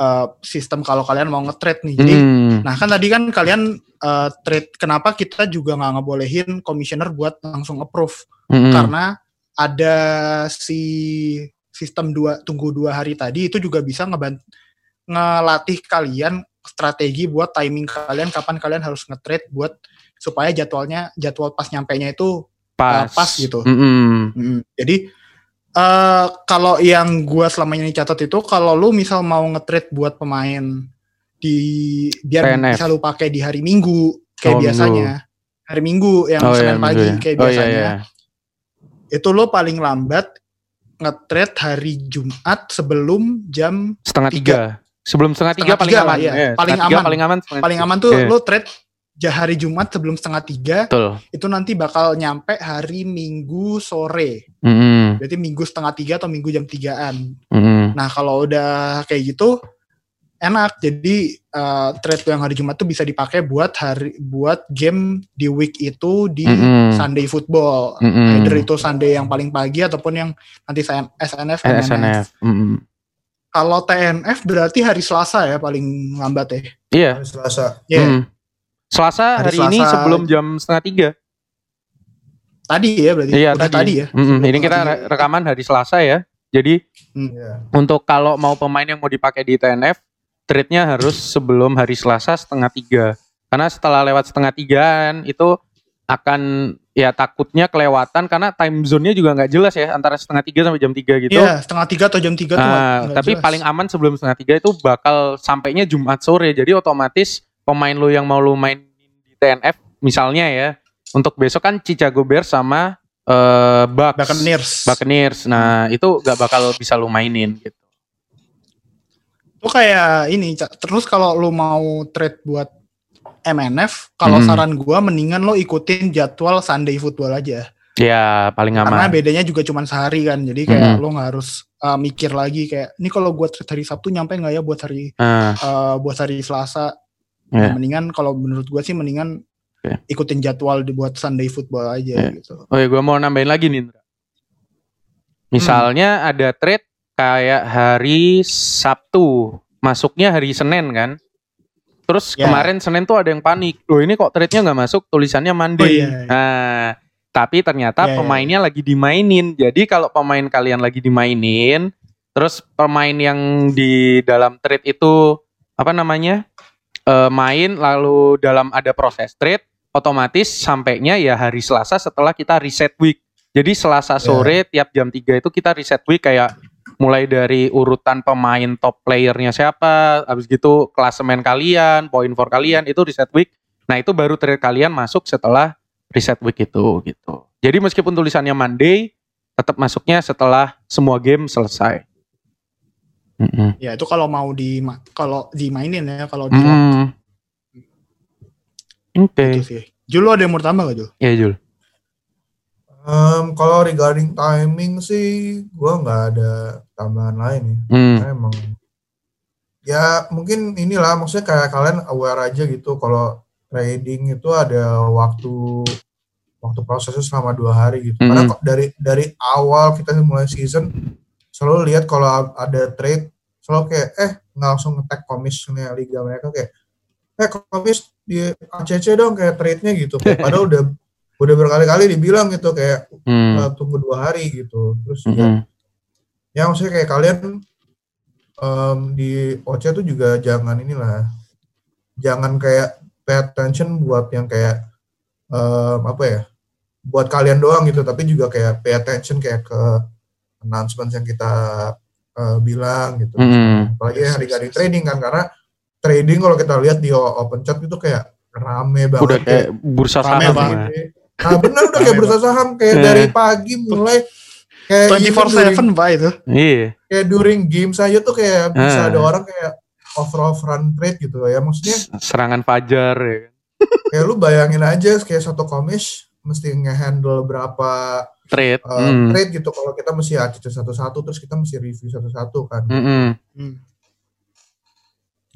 uh, sistem kalau kalian mau nge-trade nih. Jadi Hmm. nah kan tadi kan kalian uh, trade kenapa kita juga nggak ngebolehin commissioner buat langsung approve Mm-mm. karena ada si sistem dua tunggu dua hari tadi itu juga bisa ngeban ngelatih kalian strategi buat timing kalian kapan kalian harus nge-trade buat supaya jadwalnya jadwal pas nyampainya itu pas. pas gitu. Mm-mm. Mm, Jadi eh kalau yang gua selama ini catat itu kalau lu misal mau nge-trade buat pemain di biar PNF. bisa lu pakai di hari Minggu kayak Oh, biasanya. Hari Minggu yang Oh, iya, Senin pagi minggu ya. kayak Oh, iya, biasanya. iya. Itu lu paling lambat nge-trade hari Jumat sebelum jam Setengah Tiga. tiga. Sebelum setengah tiga Setengah paling tiga lah, aman. iya. Ya, Paling tiga aman. Paling aman. paling tiga. aman tuh Iya. lu trade hari Jumat sebelum setengah tiga Betul. itu nanti bakal nyampe hari Minggu sore. Mm-mm. Berarti Minggu setengah tiga atau Minggu jam tigaan. Mm-mm. Nah kalau udah kayak gitu enak. Jadi eh, trade yang hari Jumat tuh bisa dipakai buat hari buat game di week itu di Mm-mm. Sunday football. Mm-mm. Either itu Sunday yang paling pagi ataupun yang nanti SN- SNF. Eh, MNF. SNF. Mm-mm. Kalau TNF berarti hari Selasa ya paling lambat ya. Iya. Hari Selasa. Iya. Mm. Selasa Hari hari, ini Selasa. sebelum jam setengah tiga. Tadi ya berarti. Iya Udah tadi, ya. Mm-mm. Sebelum Ini kita tadi. re- rekaman hari Selasa ya. Jadi Iya. untuk kalau mau pemain yang mau dipakai di TNF, trade-nya harus sebelum hari Selasa setengah tiga. Karena setelah lewat setengah tigaan itu akan ya takutnya kelewatan karena time zone-nya juga nggak jelas ya antara setengah tiga sampai jam tiga gitu. Iya, setengah tiga atau jam tiga tuh. Ah, nggak tapi jelas. paling aman sebelum setengah tiga itu bakal sampainya Jumat sore. Jadi otomatis pemain lu yang mau lu main di TNF misalnya ya untuk besok kan Chicago Bears sama eh Bucks. Buccaneers. Buccaneers. Nah itu gak bakal bisa lu mainin gitu. Itu kayak ini, Cak. terus kalau lu mau trade buat MNF, kalau Hmm. saran gua mendingan lo ikutin jadwal Sunday football aja. Ya paling Karena aman. bedanya juga cuma sehari kan. Jadi kayak Hmm. lo nggak harus uh, mikir lagi kayak ini kalau gua trade hari Sabtu nyampe nggak ya buat hari Ah, uh, buat hari Selasa. Ya. Mendingan kalau menurut gua sih mendingan Oke. ikutin jadwal dibuat Sunday football aja Ya. gitu. oh ya gue mau nambahin lagi nih. Misalnya ada trade kayak hari Sabtu, masuknya hari Senin kan. Terus Ya. kemarin Senin tuh ada yang panik. Loh ini kok trade-nya nggak masuk, tulisannya Monday. Oh, iya, iya. Nah, tapi ternyata Iya, iya. pemainnya lagi dimainin. Jadi kalau pemain kalian lagi dimainin, terus pemain yang di dalam trade itu apa namanya? Eh, main lalu dalam ada proses trade, otomatis sampainya ya hari Selasa setelah kita reset week. Jadi Selasa sore tiap jam 3 itu kita reset week kayak mulai dari urutan pemain top playernya siapa, habis gitu klasemen kalian, poin for kalian itu reset week. Nah, itu baru trade kalian masuk setelah reset week itu gitu. Jadi meskipun tulisannya Monday, tetap masuknya setelah semua game selesai. Mm-mm. Ya itu kalau mau di kalau dimainin ya kalau di Mm-mm. Oke, gitu sih. Jul lo ada yang mau tambah gak Jul? ya Jul. Um, kalau regarding timing sih, gue nggak ada tambahan lain ya. Hmm. Karena emang ya mungkin inilah maksudnya kayak kalian aware aja gitu kalau trading itu ada waktu waktu prosesnya selama dua hari gitu. Karena Mhm. kok dari dari awal kita mulai season selalu lihat kalau ada trade selalu kayak eh nggak langsung ngetek komisnya liga mereka kayak eh komis di ACC dong kayak trade-nya gitu. Padahal udah udah berkali-kali dibilang gitu kayak Hmm. "Eh, tunggu dua hari gitu. Terus ya, Mm-mm. ya maksudnya kayak kalian em, di OC tuh juga jangan inilah jangan kayak pay attention buat yang kayak em, apa ya buat kalian doang gitu tapi juga kayak pay attention kayak ke announcement yang kita eh, bilang gitu Mm-mm. apalagi hari-hari trading kan karena trading kalau kita lihat di open chat itu kayak rame banget Udah kayak bursa Rame saham. banget. ya. nah bener udah kayak bursa saham kayak Eh. dari pagi mulai kayak even 24/7 Pak itu. Iya. kayak during game saja tuh kayak bisa Ah. ada orang kayak over overrun trade gitu ya maksudnya Serangan fajar ya. kayak lu bayangin aja kayak satu komis mesti ngehandle berapa Trade. uh, Hmm. trade gitu kalau kita mesti acc satu-satu terus kita mesti review satu-satu kan Mm-mm. Hmm.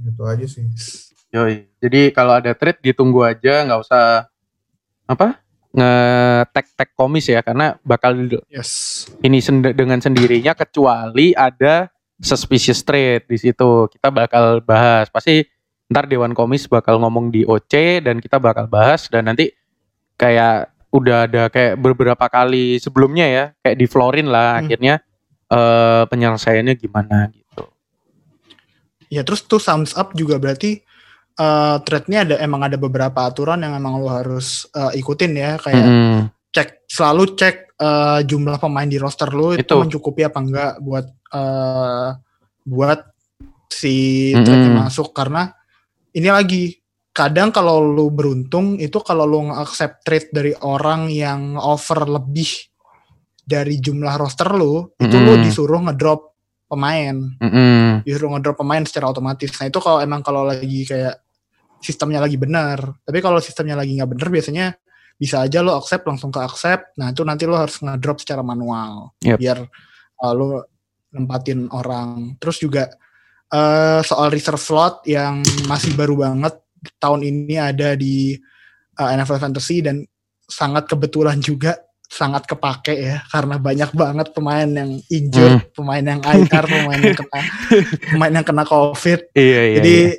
gitu aja sih Yoi. Jadi kalau ada trade ditunggu aja, nggak usah apa nge-tag tag komis ya, karena bakal Yes. ini send- dengan sendirinya kecuali ada suspicious trade di situ. Kita bakal bahas. Pasti ntar Dewan Komis bakal ngomong di OC dan kita bakal bahas dan nanti kayak udah ada kayak beberapa kali sebelumnya ya, kayak di Florin lah Hmm. akhirnya eh penyelesaiannya gimana gitu. Ya terus tuh thumbs up juga berarti eh thread-nya ada emang ada beberapa aturan yang emang lo harus eh, ikutin ya kayak Mm-mm. cek selalu cek eh, jumlah pemain di roster lo itu, Itu. mencukupi apa enggak buat eh, buat si Mm-mm. trade masuk karena ini lagi kadang kalau lu beruntung itu kalau lu nge-accept trade dari orang yang offer lebih dari jumlah roster lu itu lu disuruh ngedrop pemain Mm-mm. disuruh ngedrop pemain secara otomatis. Nah itu kalau emang kalau lagi kayak sistemnya lagi benar. Tapi kalau sistemnya lagi nggak benar biasanya bisa aja lo accept langsung ke accept. Nah itu nanti lo harus ngedrop secara manual Yep. biar uh, lo nempatin orang. Terus juga eh, soal reserve slot yang masih baru banget tahun ini ada di uh, NFL Fantasy dan sangat kebetulan juga sangat kepake ya karena banyak banget pemain yang injured, pemain yang IR, pemain yang kena pemain yang kena COVID. Iya iya. Jadi iya.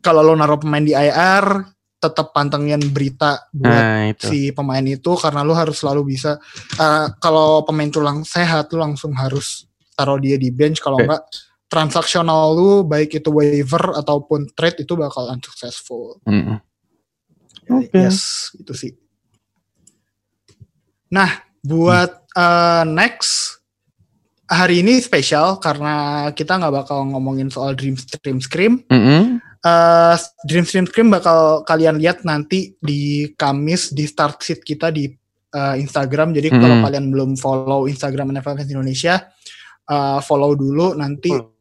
kalau lo naruh pemain di IR, tetap pantengin berita buat Nah itu. si pemain itu karena lo harus selalu bisa uh, kalau pemain tulang sehat lo langsung harus taruh dia di bench kalau enggak transaksional lu baik itu waiver ataupun trade itu bakal unsuccessful. Mm-mm. Oke. Yes, itu sih. Nah, buat uh, next hari ini spesial karena kita nggak bakal ngomongin soal Dream Stream Scream. Mm-mm. Uh, Dream Stream Scream bakal kalian lihat nanti di Kamis di start sheet kita di uh, Instagram. Jadi Mm-mm. kalau kalian belum follow Instagram NFL Fans Indonesia, uh, follow dulu nanti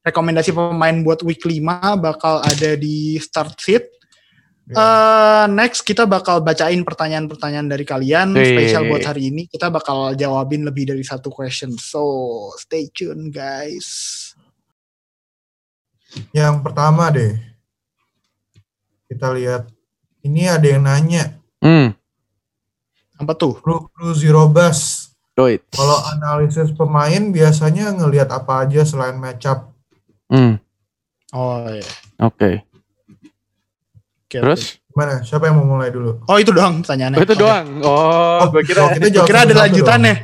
rekomendasi pemain buat week 5 bakal ada di start sheet. Eh, next kita bakal bacain pertanyaan-pertanyaan dari kalian Wih. spesial buat hari ini. Kita bakal jawabin lebih dari satu question. So, stay tune guys. Yang pertama deh, kita lihat ini ada yang nanya, Hmm. Apa tuh? Blue, Blue Zero Bass, Wait. kalau analisis pemain biasanya ngelihat apa aja selain matchup? Hmm. Oh iya. Oke. Oke, Terus? Gimana? Siapa yang mau mulai dulu? Oh itu doang pertanyaannya. Oh, itu doang. Oh, gue kira. Oh, kita Gue jawab kira ada lanjutannya.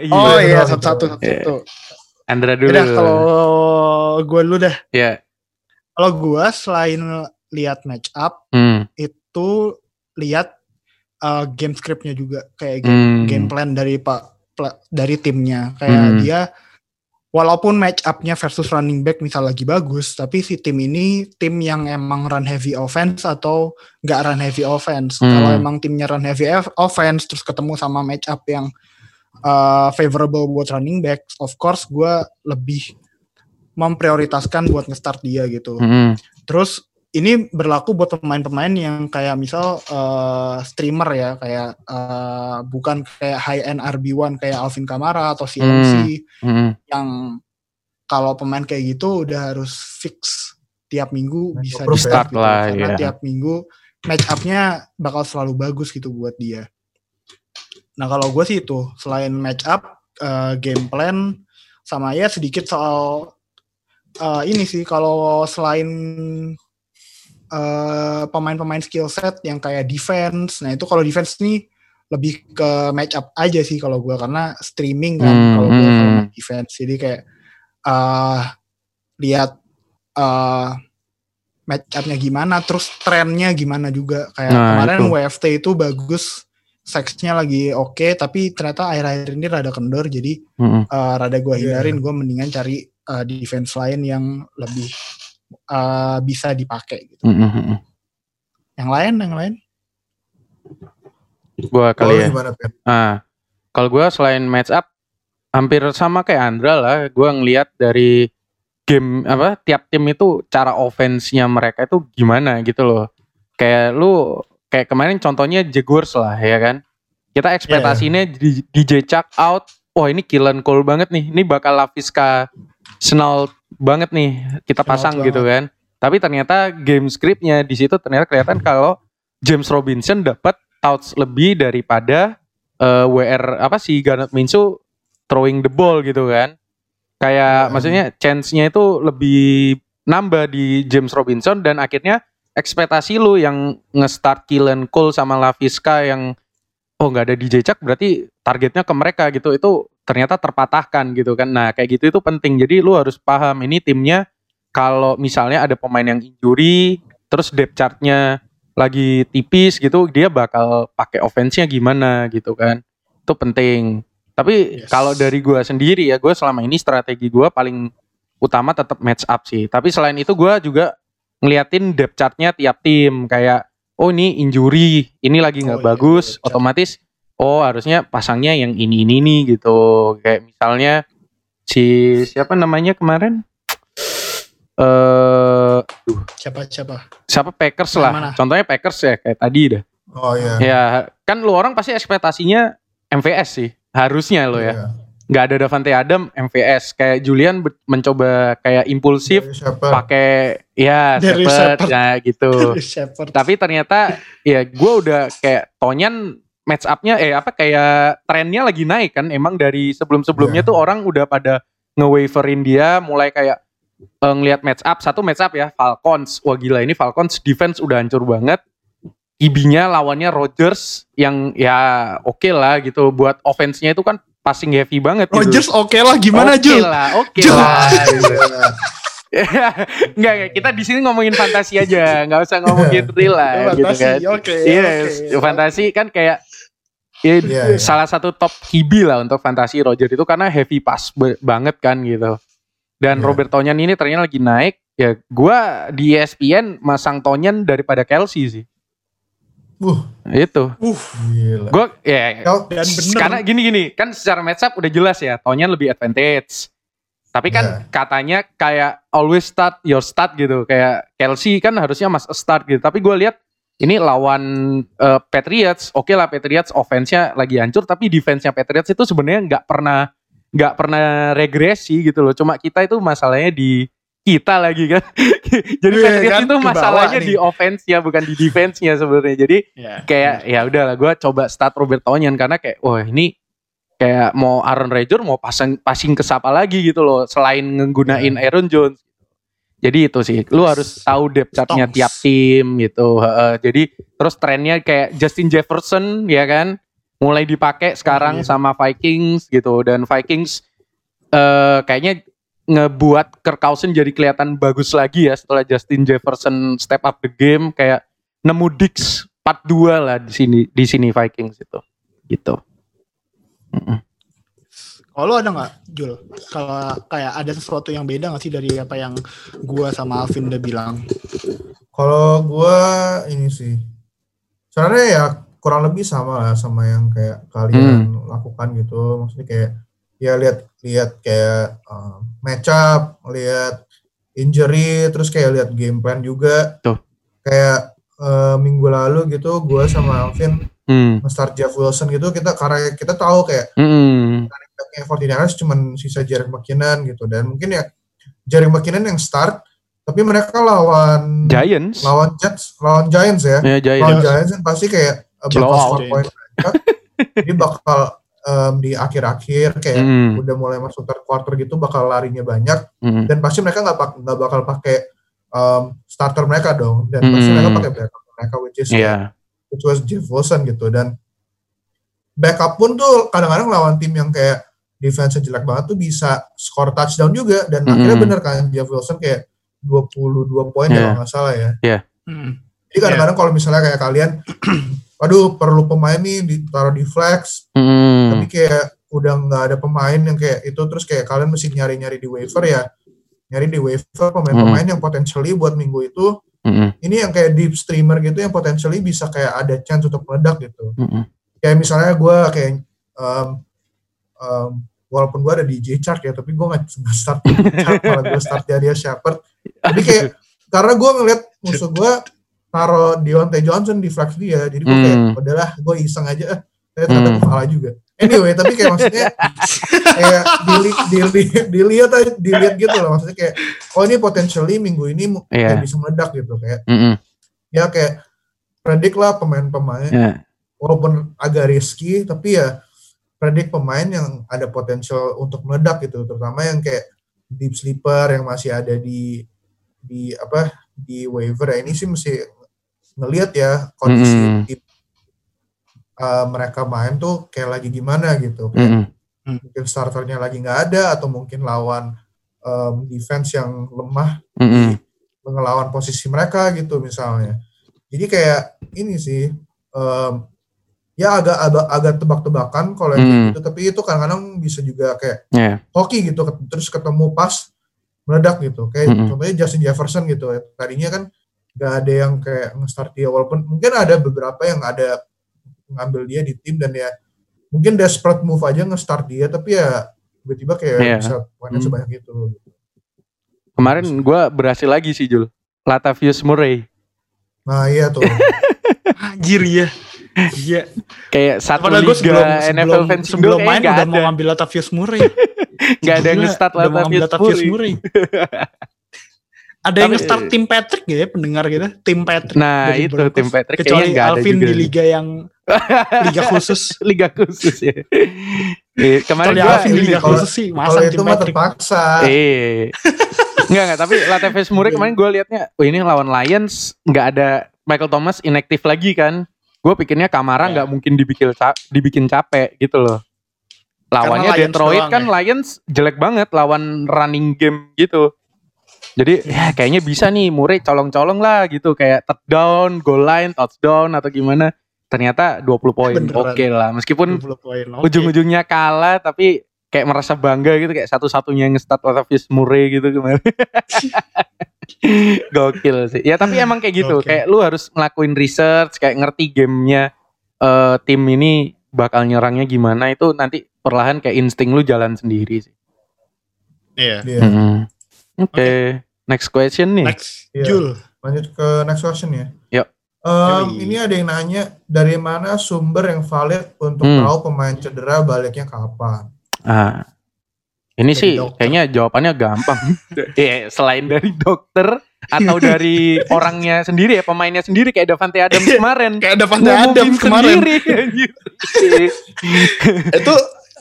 Iya. Oh iya, iya satu-satu itu. satu-satu. Andra dulu. Udah kalau gue dulu dah. Ya. Kalau gue selain lihat match up Hmm. itu lihat uh, game scriptnya juga kayak game, Hmm. game plan dari pak dari timnya kayak Hmm. dia walaupun match upnya versus running back misal lagi bagus tapi si tim ini tim yang emang run heavy offense atau nggak run heavy offense Hmm. kalau emang timnya run heavy offense terus ketemu sama match up yang uh, favorable buat running back of course gue lebih memprioritaskan buat nge-start dia gitu Hmm. Terus ini berlaku buat pemain-pemain yang kayak misal uh, streamer ya, kayak uh, bukan kayak high end RB1 kayak Alvin Kamara atau CMC Hmm. Hmm. yang kalau pemain kayak gitu udah harus fix tiap minggu bisa approve di ya. start gitu. lah, karena iya. tiap minggu match up-nya bakal selalu bagus gitu buat dia. Nah kalau gue sih itu selain match up, uh, game plan sama ya sedikit soal uh, ini sih kalau selain uh, pemain-pemain skill set yang kayak defense, nah itu kalau defense nih lebih ke match up aja sih kalau gue karena streaming kan Hmm, kalau gue hmm. defense jadi kayak uh, lihat uh, match upnya gimana terus trennya gimana juga kayak Nah, kemarin itu. WFT itu bagus sexnya lagi oke tapi ternyata akhir-akhir ini rada kendor jadi Hmm. uh, rada gue Iya. hindarin gue mendingan cari uh, defense lain yang lebih uh, bisa dipakai gitu. Hmm. Hmm. Yang lain, yang lain. Gua Kalau kali ya. gimana? Ah, kalau gue selain match up hampir sama kayak Andra lah. Gue ngelihat dari game apa tiap tim itu cara offense-nya mereka itu gimana gitu loh. Kayak lu kayak kemarin contohnya Jaguars lah ya kan. Kita ekspektasinya di DJ Chuck out. Wah ini Killen Cole banget nih. Ini bakal Laviska Snell banget nih. Kita Snell pasang banget. gitu kan. Tapi ternyata game scriptnya di situ ternyata kelihatan kalau James Robinson dapat touch lebih daripada eh, WR apa sih Garnet Minshew throwing the ball gitu kan. Kayak Hmm. maksudnya chance-nya itu lebih nambah di James Robinson dan akhirnya ekspektasi lu yang nge-start Killen Cole sama Laviska yang oh nggak ada DJ Chuck berarti targetnya ke mereka gitu itu ternyata terpatahkan gitu kan. Nah, kayak gitu itu penting. Jadi lu harus paham ini timnya kalau misalnya ada pemain yang injury terus depth chart-nya lagi tipis gitu dia bakal pakai offense-nya gimana gitu kan. Itu penting. Tapi Yes. kalau dari gua sendiri ya gue selama ini strategi gua paling utama tetap match up sih. Tapi selain itu gua juga ngeliatin depth chart-nya tiap tim kayak oh ini injury, ini lagi nggak Oh, iya, bagus, depth chart. otomatis oh harusnya pasangnya yang ini ini nih gitu. Kayak misalnya si siapa namanya kemarin? Eh Siapa siapa? siapa Packers lah. mana? Contohnya Packers ya kayak tadi dah. Oh iya. Ya, kan lu orang pasti ekspektasinya MVS sih. Harusnya lo ya. Iya. Nggak ada Davante Adam MVS. Kayak Julian mencoba kayak impulsif Dari pakai ya Dari Shepard Shepard. ya gitu. Shepard. Tapi ternyata ya gue udah kayak Tonyan match up-nya eh apa kayak trennya lagi naik kan emang dari sebelum-sebelumnya Iya. tuh orang udah pada nge-waverin dia mulai kayak eh, ngelihat match up satu match up ya Falcons wah gila ini Falcons defense udah hancur banget IB-nya lawannya Rodgers yang ya oke lah gitu buat offense-nya itu kan passing heavy banget gitu. Rogers oke lah gimana Oke Jul? lah, oke Jul. lah. gitu. Enggak, kita di sini ngomongin fantasi aja, nggak usah ngomongin real lah gitu Fantasi, kan. Oke. Yes, oke. fantasi kan kayak ya, Iya, iya. salah satu top kibi lah untuk fantasi Roger itu karena heavy pass banget kan gitu. Dan Iya. Robert Tonyan ini ternyata lagi naik. Ya, gua di ESPN masang Tonyan daripada Kelsey sih. Wuh, Itu. Uh, gila. Gua ya dan bener. karena gini-gini kan secara matchup udah jelas ya Tonyan lebih advantage tapi kan Iya. katanya kayak always start your start gitu kayak Kelsey kan harusnya mas start gitu tapi gue lihat ini lawan eh, Patriots. Oke lah Patriots offense-nya lagi hancur tapi defense-nya Patriots itu sebenarnya nggak pernah nggak pernah regresi gitu loh. Cuma kita itu masalahnya di kita lagi kan? Jadi Iya, Patriots kan, itu masalahnya di offense-nya bukan di defense-nya sebenarnya. Jadi Ya. kayak ya udahlah gue coba start Robert Tonyan karena kayak wah ini kayak mau Aaron Rodgers mau pasang passing ke siapa lagi gitu loh selain nggunain Iya. Aaron Jones. Jadi itu sih, lu harus tahu depth chartnya tiap tim gitu. Heeh. jadi terus trennya kayak Justin Jefferson ya kan, mulai dipakai sekarang iya. sama Vikings gitu dan Vikings eh kayaknya ngebuat Kirk Cousins jadi kelihatan bagus lagi ya setelah Justin Jefferson step up the game kayak nemu Dix 4-2 lah di sini di sini Vikings itu. Gitu. Mm-mm. Kalau lu ada nggak Jul? Kalau kayak ada sesuatu yang beda nggak sih dari apa yang gua sama Alvin udah bilang? Kalau gua ini sih, sebenarnya ya kurang lebih sama lah sama yang kayak kalian lakukan gitu. Maksudnya kayak ya lihat lihat kayak uh, match up, lihat injury terus kayak lihat game plan juga. Tuh. Kayak eh, minggu lalu gitu gue sama Alvin Hmm. start Jeff Wilson gitu kita karena kita tahu kayak Hmm. Backnya 49ers cuman sisa Jerick McKinnon gitu dan mungkin ya Jerick McKinnon yang start tapi mereka lawan Giants. lawan Jets lawan Giants ya Ya lawan Giants. Giants kan pasti kayak uh, bakal score point banyak. jadi bakal um, di akhir-akhir kayak Hmm. udah mulai masuk third quarter gitu bakal larinya banyak Hmm. dan pasti mereka nggak nggak bakal pakai um, starter mereka dong dan pasti Hmm. mereka pakai backup mereka which is Iya. which was Jeff Wilson gitu dan backup pun tuh kadang-kadang lawan tim yang kayak defense jelek banget tuh bisa score touchdown juga dan Mm-mm. akhirnya bener kan Jeff Wilson kayak 22 poin ya Yeah. kalau nggak salah ya. Hmm. Jadi kadang-kadang kalau misalnya kayak kalian waduh perlu pemain nih ditaruh di flex Hmm. tapi kayak udah nggak ada pemain yang kayak itu terus kayak kalian mesti nyari-nyari di waiver ya nyari di waiver pemain-pemain yang potentially buat minggu itu Hmm. ini yang kayak deep streamer gitu yang potentially bisa kayak ada chance untuk meledak gitu Hmm. kayak misalnya gue kayak um, um, walaupun gue ada di J chart ya tapi gue nggak nggak start chart malah gue start dia Shepard tapi kayak karena gue ngeliat musuh gue taruh Deontay Johnson di flex dia jadi gue kayak Hmm. udahlah gue iseng aja eh ternyata Hmm. gue kalah juga anyway tapi kayak maksudnya kayak dili, dili, dilihat aja dilihat gitu loh maksudnya kayak oh ini potentially minggu ini kayak bisa meledak gitu kayak Hmm. ya kayak predik lah pemain-pemain Ya. walaupun agak risky tapi ya predik pemain yang ada potensial untuk meledak gitu terutama yang kayak deep sleeper yang masih ada di di apa di waiver ini sih mesti ngelihat ya kondisi Mm-mm. tim uh, mereka main tuh kayak lagi gimana gitu kayak Hmm. mungkin starternya lagi nggak ada atau mungkin lawan um, defense yang lemah Hmm. ngelawan posisi mereka gitu misalnya. Jadi kayak ini sih em, ya agak agak agak tebak-tebakan kalau Hmm. gitu tapi itu kadang-kadang bisa juga kayak Ya. hoki gitu terus ketemu pas meledak gitu. Kayak Mm-mm. contohnya Justin Jefferson gitu ya. Tadinya kan nggak ada yang kayak nge-start dia walaupun mungkin ada beberapa yang ada ngambil dia di tim dan ya mungkin desperate move aja nge-start dia tapi ya tiba-tiba kayak Iya. bisa poinnya Hmm. sebanyak itu. Kemarin gue berhasil lagi sih Jul. Latavius Murray. Nah iya tuh. Anjir ya. Iya. Kayak satu Padahal gue liga sebelum, NFL sebelum, fans sebelum main udah mau ngambil Latavius Murray. Nggak ada yang nge-start Latavius Murray. ada yang nge-start tim Patrick gak ya pendengar gitu? Tim Patrick. Nah dari itu Broncos. tim Patrick Kecuali ada Alvin juga. di liga yang liga khusus. liga khusus ya. Eh, kemarin Kecuali gue Alvin di liga kalau- khusus sih masang itu mah Patrick. terpaksa. Eh. Enggak enggak tapi Latavius Murray kemarin gue liatnya oh ini lawan Lions nggak ada Michael Thomas inaktif lagi kan. Gue pikirnya Kamara Ya. nggak mungkin dibikin ca- dibikin capek gitu loh. Lawannya Lions Detroit kan ya. Lions jelek banget lawan running game gitu. Jadi ya kayaknya bisa nih Murray colong-colong lah gitu kayak touchdown, goal line, touchdown atau gimana. Ternyata 20 poin. Oke lah meskipun 20 poin. Oke. ujung-ujungnya kalah tapi kayak merasa bangga gitu kayak satu-satunya yang nge-start Latavius Murray gitu kemarin. Gokil sih. Ya tapi emang kayak gitu. Gokil. Kayak lu harus ngelakuin research, kayak ngerti gamenya eh, tim ini bakal nyerangnya gimana itu nanti perlahan kayak insting lu jalan sendiri sih. Iya. Iya. Mm-mm. Oke. Next question nih. Next, Iya. Jul. Lanjut ke next question ya. Yuk. Yoi. ini ada yang nanya dari mana sumber yang valid untuk Hmm. tahu pemain cedera baliknya kapan? Ah. Ini Dari sih dokter. kayaknya jawabannya gampang. Iya, selain dari dokter atau dari orangnya sendiri ya, pemainnya sendiri kayak Davante Adams kemarin. Kayak Davante Adams kemarin. Itu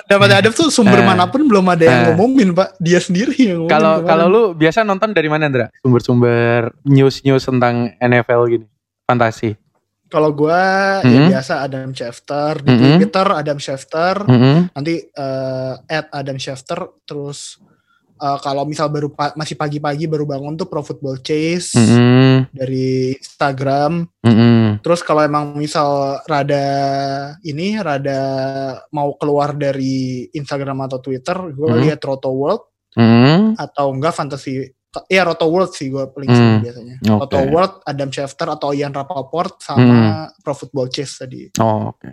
Davante Adams tuh sumber Eh. mana pun belum ada yang Eh. ngumumin, Pak. Dia sendiri yang ngumumin. Kalau kalau lu biasa nonton dari mana, Ndra? Sumber-sumber news-news tentang NFL gini. Fantasi. Kalau gua Mhm. ya biasa Adam Schefter di Mhm. Twitter Adam Schefter Mm-mm. nanti eh, at Adam Schefter terus eh, kalau misal baru pa- masih pagi-pagi baru bangun tuh Pro Football Chase Mm-mm. dari Instagram Mm-mm. terus kalau emang misal rada ini rada mau keluar dari Instagram atau Twitter gue Mhm. lihat Roto World Mm-mm. atau enggak Fantasy ya Roto World sih gue paling Hmm, sering biasanya oke. Roto World Adam Schefter atau Ian Rapoport sama Pro Football Chase tadi Oh, oke.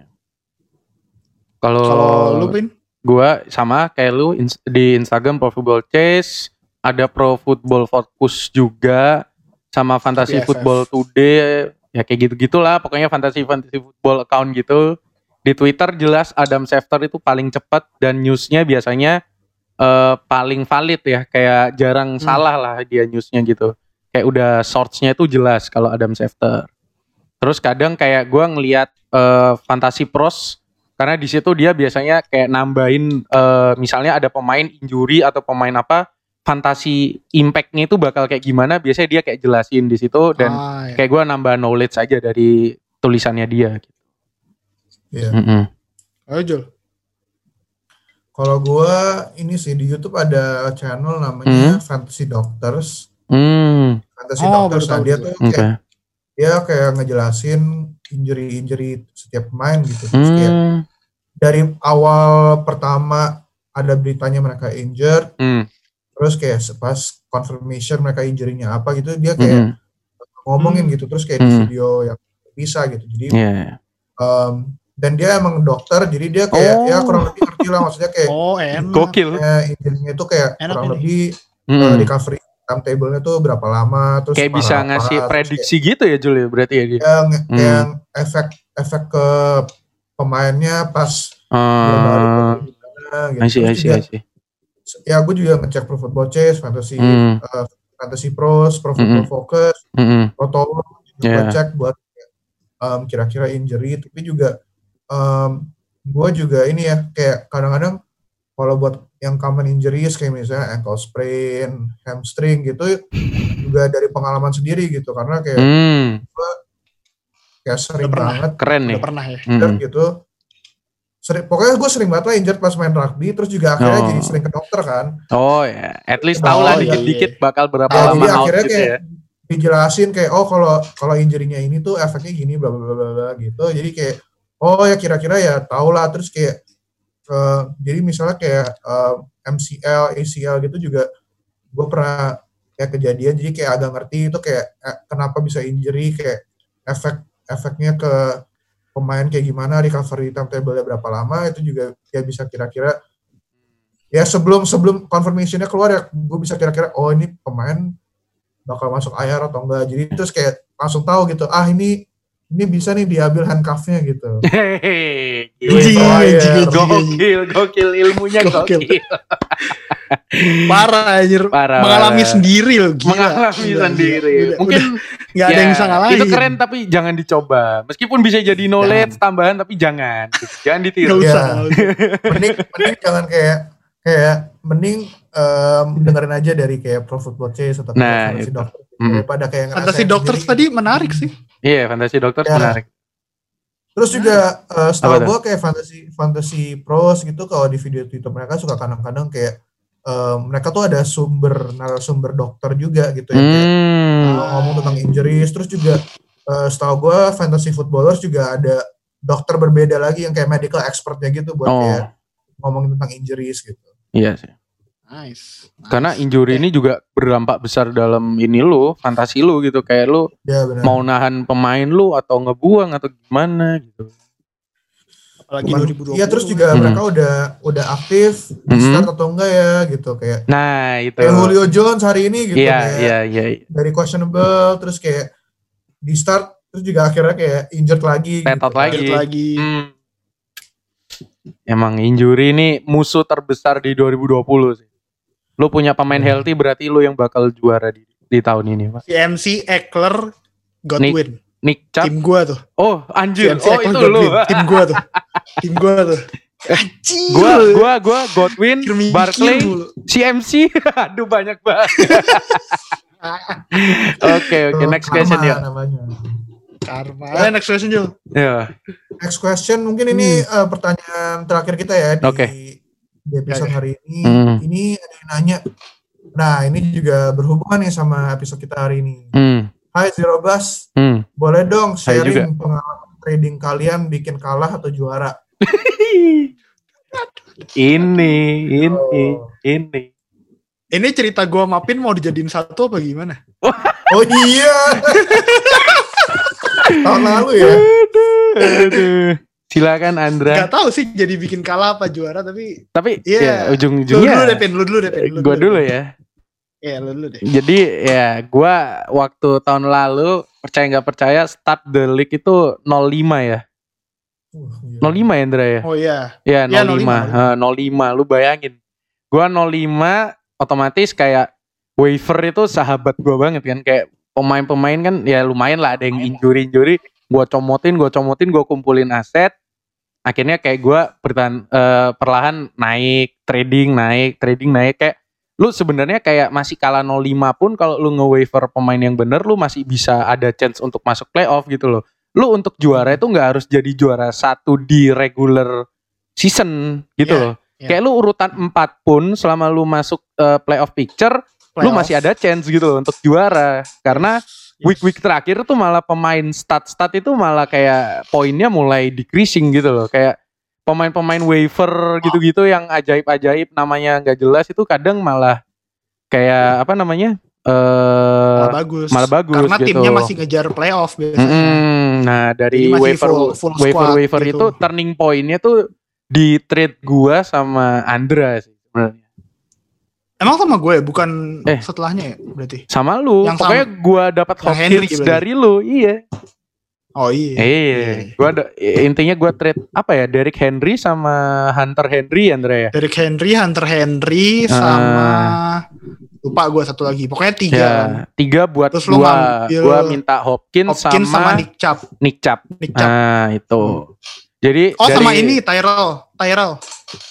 Kalau kalau lu Pin gua sama kayak lu di Instagram Pro Football Chase ada Pro Football Focus juga sama Fantasy PFF. Football Today ya kayak gitu-gitulah pokoknya fantasy fantasy football account gitu di Twitter jelas Adam Schefter itu paling cepat dan newsnya biasanya eh, paling valid ya kayak jarang salah lah dia newsnya gitu kayak udah source-nya itu jelas kalau Adam Schefter terus kadang kayak gua ngelihat eh, Fantasy Pros karena di situ dia biasanya kayak nambahin eh, misalnya ada pemain injury atau pemain apa fantasi impact-nya itu bakal kayak gimana biasanya dia kayak jelasin di situ dan Ah, ya. kayak gua nambah knowledge aja dari tulisannya dia gitu. Iya. Mm-mm. Ayo Jul. Kalau gua ini sih di YouTube ada channel namanya Fantasy Doctors. Hmm, Fantasy Oh, Doctors nah, dia gue. tuh oke. kayak dia kayak ngejelasin injury-injury setiap pemain gitu. Terus kayak Hmm, dari awal pertama ada beritanya mereka injured, hmm, terus kayak pas confirmation mereka injury-nya apa gitu dia kayak hmm, ngomongin Hmm. gitu terus kayak di Hmm. video yang bisa gitu. Jadi yeah. um, dan dia emang dokter jadi dia kayak Oh. ya kurang lebih ngerti lah maksudnya kayak Oh, enak. Gokil. kayak injury-nya itu kayak Enak kurang ini. lebih Hmm. uh, recovery timetable-nya tuh berapa lama terus Kayak bisa apa, ngasih prediksi gitu ya Jul ya berarti ya dia. kayak yang, Hmm. yang efek efek ke pemainnya pas gimana gitu. I see, I Terus see, juga, I see. ya gue juga ngecek Pro Football Chase, Fantasy Hmm. uh, Fantasy Pros, Pro Football Focus, Mm-mm. Pro Tower juga Yeah. gue cek buat um, kira-kira injury tapi juga um, gue juga ini ya kayak kadang-kadang kalau buat yang common injuries kayak misalnya ankle sprain, hamstring gitu juga dari pengalaman sendiri gitu karena kayak Hmm, kayak sering pernah. banget keren nih. Udah pernah ya. Hmm. gitu. Sering, pokoknya gue sering banget lah injured pas main rugby terus juga akhirnya Oh. jadi sering ke dokter kan. Oh ya, at least Oh, tahu lah iya, dikit-dikit bakal berapa Ya, lama jadi out akhirnya gitu kayak ya. dijelasin kayak oh kalau kalau injury-nya ini tuh efeknya gini bla bla bla bla bla gitu. Jadi kayak oh ya kira-kira ya tau lah terus kayak eh, jadi misalnya kayak eh, MCL, ACL gitu juga gue pernah kayak kejadian jadi kayak agak ngerti itu kayak eh, kenapa bisa injury kayak efek efeknya ke pemain kayak gimana recovery timetable-nya berapa lama itu juga ya bisa kira-kira ya sebelum sebelum confirmation-nya keluar ya gue bisa kira-kira oh ini pemain bakal masuk IR atau enggak. Jadi terus kayak langsung tahu gitu ah ini ini bisa nih diambil handcuff-nya gitu Hehehe, gila. Gokil, gokil ilmunya Gokil. gokil. Parah anjir. Parah, Mengalami parah. sendiri loh. Gila. Mengalami Udah, sendiri. udah, Mungkin udah. nggak ada yang ya, bisa ngalahin. Itu keren tapi jangan dicoba. Meskipun bisa jadi knowledge tambahan tapi jangan. Jangan Nggak ditiru. usah. Ya. usah. mending mending jangan kayak kayak mending em, dengerin aja dari kayak Pro Football Chase atau Nah, Fantasy itu. Doctor Mm. daripada kayak Fantasi dokter sendiri. tadi menarik sih. Iya, fantasi dokter Ya. menarik. Terus juga eh, setahu gue kayak fantasy fantasy pros gitu kalau di video Twitter mereka suka kadang-kadang kayak eh, mereka tuh ada sumber narasumber dokter juga gitu ya kayak Hmm. eh, ngomong tentang injuries terus juga eh, setahu gue fantasy footballers juga ada dokter berbeda lagi yang kayak medical expertnya gitu buat Oh, kayak ngomongin tentang injuries gitu. iya sih. Nice. Karena Nice. injury ini juga berdampak besar dalam ini lu, fantasi lu gitu. Kayak lu Ya mau nahan pemain lu atau ngebuang atau gimana gitu. apalagi Bukan- 2020. Iya terus juga Hmm. mereka udah udah aktif di Hmm. start atau enggak ya gitu kayak Nah, itu. kayak Julio Jones hari ini gitu Iya, kayak iya, iya. dari questionable terus kayak di start terus juga akhirnya kayak injured lagi Tetot gitu. lagi. Lanjut lagi. Hmm. Emang injury ini musuh terbesar di 2020 sih. Lu punya pemain Hmm. healthy berarti lu yang bakal juara di, di tahun ini, Pak. Si MC Eckler Godwin. Nick Chubb. Tim gua tuh. Oh, anjir. MC Oh, Eckler itu Godwin. lu. Tim gua tuh. Tim gua tuh. Anjir. gua gua gua Godwin, Barkley. CMC. Aduh banyak banget. Oke, oke, Itu next question ya. namanya. Karma. Ayo next question Jul. Ya. Next question mungkin ini eh, pertanyaan terakhir kita ya di, Oke. Di episode Oke. hari ini. Hmm. Ini ada yang nanya. Nah ini juga berhubungan nih sama episode kita hari ini. Hmm. Hai Zero Bus, Hmm. boleh dong sharing pengalaman trading kalian bikin kalah atau juara? ini, ini, Oh. ini. Ini cerita gua mapin mau dijadiin satu apa gimana? Oh iya. Tahun lalu ya. Aduh. Silakan Andra. Gak tahu sih jadi bikin kalah apa juara tapi Tapi Iya. ya lu ujung-ujungnya dulu deh Pin, lu dulu deh Pin. lu gue dulu Pin. ya. Ya lu dulu deh. Jadi ya gua waktu tahun lalu percaya nggak percaya start the league itu 05 ya. Uh, gila. 05 ya Indra ya? Oh iya. Ya Ya, 05. 05. Heh, 05 lu bayangin. Gua 05 otomatis kayak waiver itu sahabat gua banget kan kayak pemain-pemain kan ya lumayan lah ada yang injury-injury gua comotin, gua comotin, gua kumpulin aset. Akhirnya kayak gua bertahan eh, perlahan naik, trading naik, trading naik kayak lu sebenarnya kayak masih kalah 05 pun kalau lu nge-waiver pemain yang bener lu masih bisa ada chance untuk masuk playoff gitu loh. Lu untuk juara itu nggak harus jadi juara satu di regular season gitu Iya, loh. iya. Kayak lu urutan 4 pun selama lu masuk eh, playoff picture, lu Playoff. masih ada chance gitu loh untuk juara. Karena Yes. week-week terakhir tuh malah pemain stat-stat itu malah kayak poinnya mulai decreasing gitu loh. Kayak pemain-pemain waiver gitu-gitu yang ajaib-ajaib namanya nggak jelas itu kadang malah kayak apa namanya? eh malah bagus. malah bagus Karena gitu. timnya masih ngejar playoff biasanya. Mm-mm. Nah dari waiver full- full waiver gitu. itu turning pointnya tuh di trade gua sama Andra sih sebenarnya. Emang sama gue bukan Eh. setelahnya ya berarti. Sama lu. Yang Pokoknya gua dapat Hopkins berarti. dari lu. Iya. Oh iya. Iya. Gua ada intinya gua trade apa ya? Derrick Henry sama Hunter Henry Andra ya. Derrick Henry, Hunter Henry, Ah. sama lupa gue satu lagi. Pokoknya tiga. Ya, kan. tiga buat Terus gua. ngambil Gua minta Hopkins, Hopkins sama, sama, Nick Chubb. Nick Chubb. Nick Chubb. Nah, itu. Jadi oh sama dari ini Tyrell, Tyrell.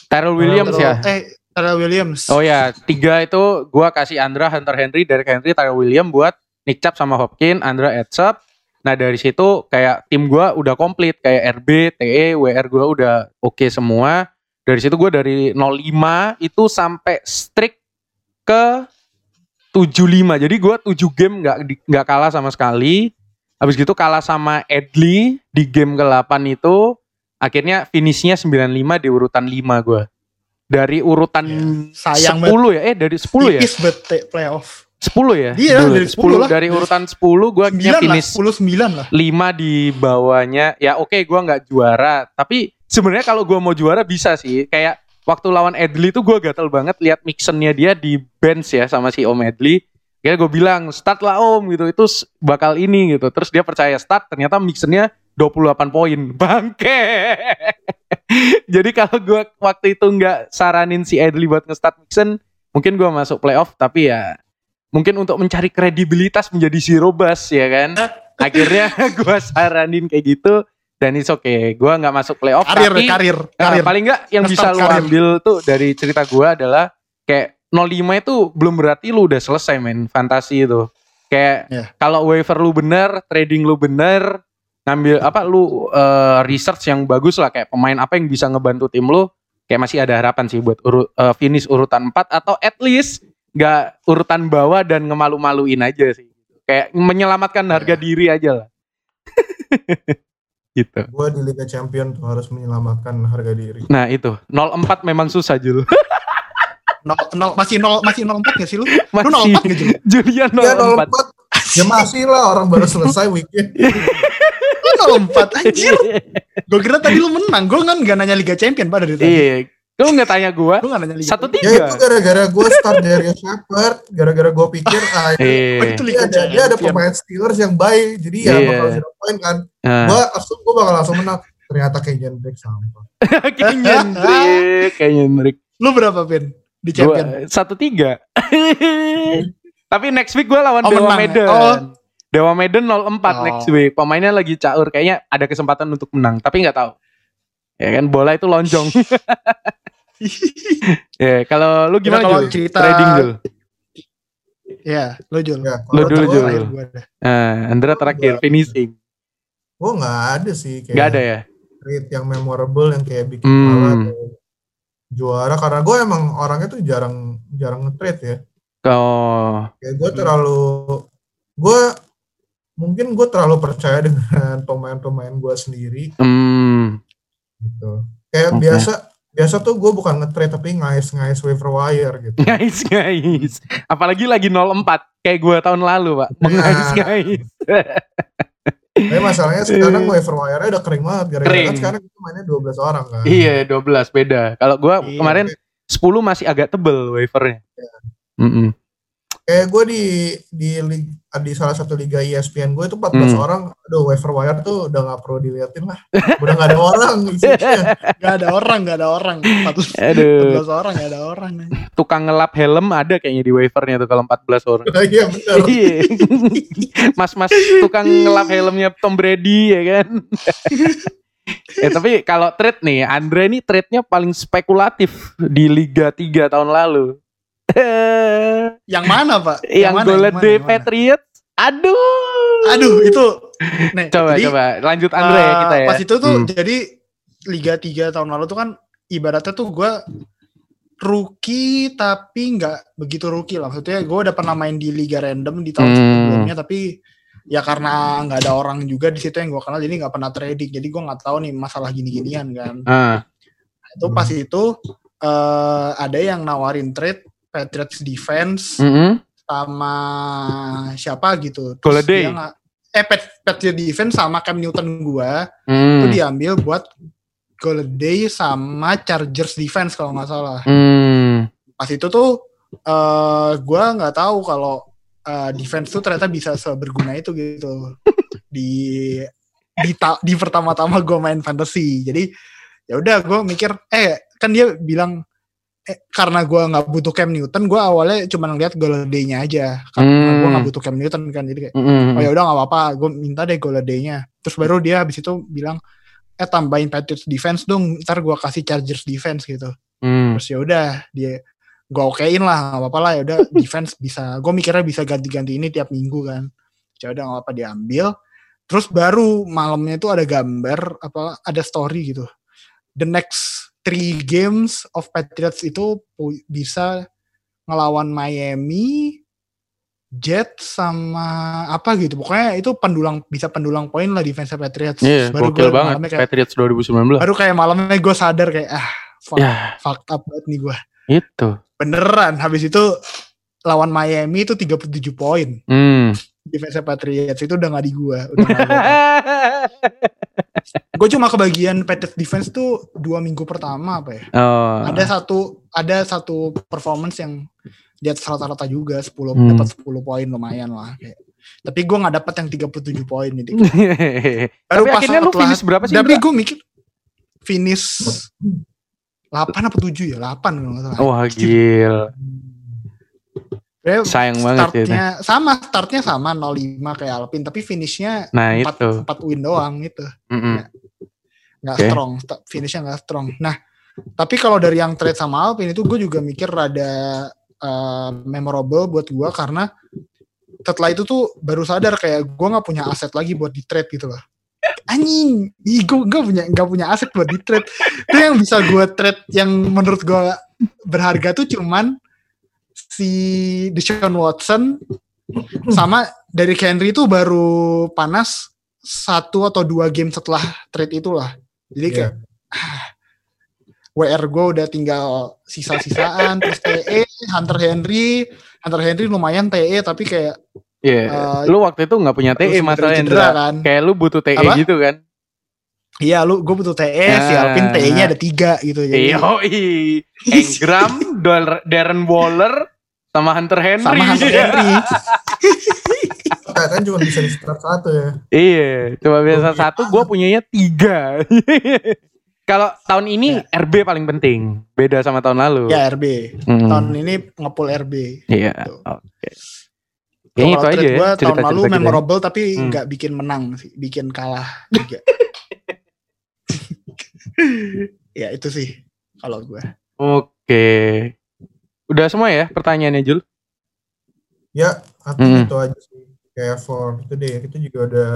Tyrell Williams ya. Tyrell- Eh Tyrell Williams. Oh ya, tiga itu gua kasih Andra, Hunter Henry, Derek Henry, Tyrell Williams buat Nick Chubb sama Hopkins, Andra Edsap. Nah dari situ kayak tim gua udah komplit kayak RB, TE, WR gua udah oke semua. Dari situ gua dari 05 itu sampai streak ke 75. Jadi gua 7 game nggak nggak kalah sama sekali. Habis gitu kalah sama Edley di game ke-8 itu. Akhirnya finishnya 95 di urutan 5 gua. Dari urutan Sayang 10 ya? Eh dari 10 ya? Tipis bet playoff. 10 ya? Iya, dari 10 lah. Dari urutan 10 gua akhirnya 9 lah, finish 10 9 lah. 5 di bawahnya. Ya oke gua nggak juara, tapi sebenarnya kalau gua mau juara bisa sih. Kayak waktu lawan Edley tuh gua gatel banget lihat mixennya dia di bench ya sama si Om Edley. Kayak gue bilang start lah Om gitu, itu bakal ini gitu. Terus dia percaya start, ternyata mixennya 28 poin. Bangke. Jadi kalau gua waktu itu nggak saranin si Edley buat nge-start mixen, mungkin gua masuk playoff tapi ya mungkin untuk mencari kredibilitas menjadi si Robas ya kan. Akhirnya gua saranin kayak gitu dan it's okay. Gua nggak masuk playoff Karir, tapi karir, Nah, karir. paling nggak yang bisa lu karir. ambil tuh dari cerita gua adalah kayak 05 itu belum berarti lu udah selesai men fantasi itu. Kayak Iya. kalau waiver lu bener, trading lu bener, ngambil apa lu eh, research yang bagus lah kayak pemain apa yang bisa ngebantu tim lu, kayak masih ada harapan sih buat uru- eh, finish urutan 4 atau at least nggak urutan bawah dan ngemalu-maluin aja sih. Kayak menyelamatkan harga diri aja lah. gitu. Gue di Liga Champion tuh harus menyelamatkan harga diri. Nah itu 04 memang susah Jul. Nol, nol, masih nol masih 04 gak sih lu? Lu Masih 04 gak Jul? Julian Ya 04. 04. Ya masih lah orang baru selesai weekend. Lu 04 anjir. Gue kira tadi lu menang. Gue kan gak nanya Liga Champion pada dari tadi. Iya. Lu nggak tanya gua? Gue gak nanya Liga Satu Champion. Ya tiga. itu gara-gara gue start dari Shepard, gara-gara gue pikir ah Oh, Iya. itu dia Liga ada, dia ada pemain Steelers yang baik, jadi ya Iya. bakal zero point kan. Gue langsung gue bakal langsung menang. Ternyata Kenyan Drake sampah. kayak nyendrik, kayak nyendrik. Lu berapa Pin? Di Champion? satu tiga. Tapi next week gua lawan Oh, Dewa ya? Medan. Oh. Dewa Medan 04 Oh. next week. Pemainnya lagi caur, kayaknya ada kesempatan untuk menang, tapi nggak tahu. Ya kan bola itu lonjong. ya, kalau lu gimana Ya, kalau Jul? cerita- Trading Jul. Ya, lu Jul. Ya, Lu dulu, Jul. Nah, Andra terakhir finishing. Gue nggak ada sih kayak Nggak ada ya? trade yang memorable yang kayak bikin Hmm. atau juara karena gue emang orangnya tuh jarang jarang nge-trade ya. Oh, Kayak gue terlalu gue mungkin gue terlalu percaya dengan pemain-pemain gue sendiri hmm. gitu. Kayak Oke. biasa biasa tuh gue bukan nge-trade tapi ngais-ngais waiver wire gitu. Guys, guys. Apalagi lagi 04 kayak gua tahun lalu, Pak. Mengais, guys. Tapi masalahnya sekarang waiver wire-nya udah kering banget gara-gara Kering. kan sekarang kita mainnya 12 orang kan. iya, 12 beda. Kalau gua Iya. kemarin 10 masih agak tebel waivernya. Mm-mm. Kayak gue di di lig- di salah satu liga ESPN gue itu 14 Hmm. orang aduh waiver wire tuh udah nggak perlu diliatin lah udah nggak ada orang. Gak ada orang, gak ada orang. 14 Aduh, 14 orang, gak ada orang. tukang ngelap helm ada kayaknya di waivernya tuh kalau 14 orang. iya benar Iya. Mas-mas tukang ngelap helmnya Tom Brady ya kan. ya tapi kalau trade nih, Andre ini trade-nya paling spekulatif di Liga 3 tahun lalu. Yang mana, Pak? yang mana, Golden Day yang? Patriots. Aduh. Aduh, itu. Nih, Coba jadi, coba lanjut Andre ya eh, kita ya. Pas itu tuh, Hmm. jadi Liga 3 tahun lalu tuh kan ibaratnya tuh gue rookie tapi nggak begitu rookie lah. Maksudnya gue udah pernah main di liga random di tahun Hmm. sebelumnya tapi ya karena nggak ada orang juga di situ yang gue kenal jadi nggak pernah trading jadi gue nggak tahu nih masalah gini-ginian kan. Ah, Itu pas itu eh, ada yang nawarin trade Patriots defense mm-mm. sama siapa gitu. Terus Golladay. dia eh Pat, Patriot defense sama Cam Newton gua Hmm. itu diambil buat Golladay sama Chargers defense kalau nggak salah. Hmm. Pas itu tuh eh gua nggak tahu kalau eh, defense tuh ternyata bisa seberguna itu gitu di di, ta- di pertama-tama gue main fantasy. Jadi ya udah gue mikir eh kan dia bilang eh, karena gua nggak butuh Cam Newton, gua awalnya cuma ngeliat Golladay-nya aja. Karena Hmm. gua nggak butuh Cam Newton kan, jadi kayak Mm-mm. oh ya udah nggak apa-apa gue minta deh Golladay-nya terus baru dia habis itu bilang eh tambahin Patriots defense dong ntar gue kasih Chargers defense gitu Hmm. terus ya udah dia gue okein lah nggak apa-apa lah ya udah defense bisa gue mikirnya bisa ganti-ganti ini tiap minggu kan ya udah nggak apa diambil terus baru malamnya itu ada gambar apa ada story gitu the next three games of Patriots itu bisa ngelawan Miami Jet sama apa gitu pokoknya itu pendulang bisa pendulang poin lah defense Patriots Iya, baru gokil gua banget kayak, Patriots 2019. baru kayak malamnya gue sadar kayak ah fuck, Ya, fucked up banget nih gue itu. beneran habis itu lawan Miami itu 37 poin Hmm. Defense Patriots itu udah nggak di gue gue cuma kebagian Patriots defense tuh dua minggu pertama apa ya oh. ada satu ada satu performance yang di atas rata-rata juga 10 Hmm. dapat 10 poin lumayan lah kayak. tapi gue nggak dapat yang 37 poin jadi Tapi akhirnya lu finish berapa sih? tapi gue mikir finish 8 apa 7 ya 8 kalau salah Wah, gil. Sayang banget ya. startnya sama startnya sama 05 kayak Alpine tapi finishnya Nah, 4, itu. 4 win doang gitu Mm-mm. nggak Oke. strong finishnya nggak strong nah tapi kalau dari yang trade sama Alpine itu gue juga mikir rada uh, memorable buat gue karena setelah itu tuh baru sadar kayak gue nggak punya aset lagi buat di trade gitu loh anjing gue nggak punya nggak punya aset buat di trade itu yang bisa gue trade yang menurut gue berharga tuh cuman si Deshaun Watson sama dari Henry itu baru panas satu atau dua game setelah trade itulah jadi Iya. kayak WR gue udah tinggal sisa-sisaan terus TE Hunter Henry Hunter Henry lumayan TE tapi kayak Iya. Eh, lu waktu itu nggak punya TE masalahnya cedera kan Kayak lu butuh TE Apa? gitu kan. iya lu gue butuh TE si Ah. Alvin TE-nya ada tiga gitu jadi Engram, Darren Waller, sama Hunter Henry. sama Hunter Henry Katanya cuma bisa di start satu ya. Iya, coba biasa satu, gue punyanya tiga. Kalau tahun ini RB paling penting, beda sama tahun lalu. ya RB Hmm. tahun ini ngepul RB Iya, Tuh. oke. Kayaknya itu Kalau aja trade ya, gue tahun lalu kita ya. memorable tapi Hmm. nggak bikin menang sih, bikin kalah juga. ya itu sih kalau gue. Oke. Udah semua ya pertanyaannya Jul? Ya, aku Mm-mm. itu aja sih. Kayak for today ya, kita juga udah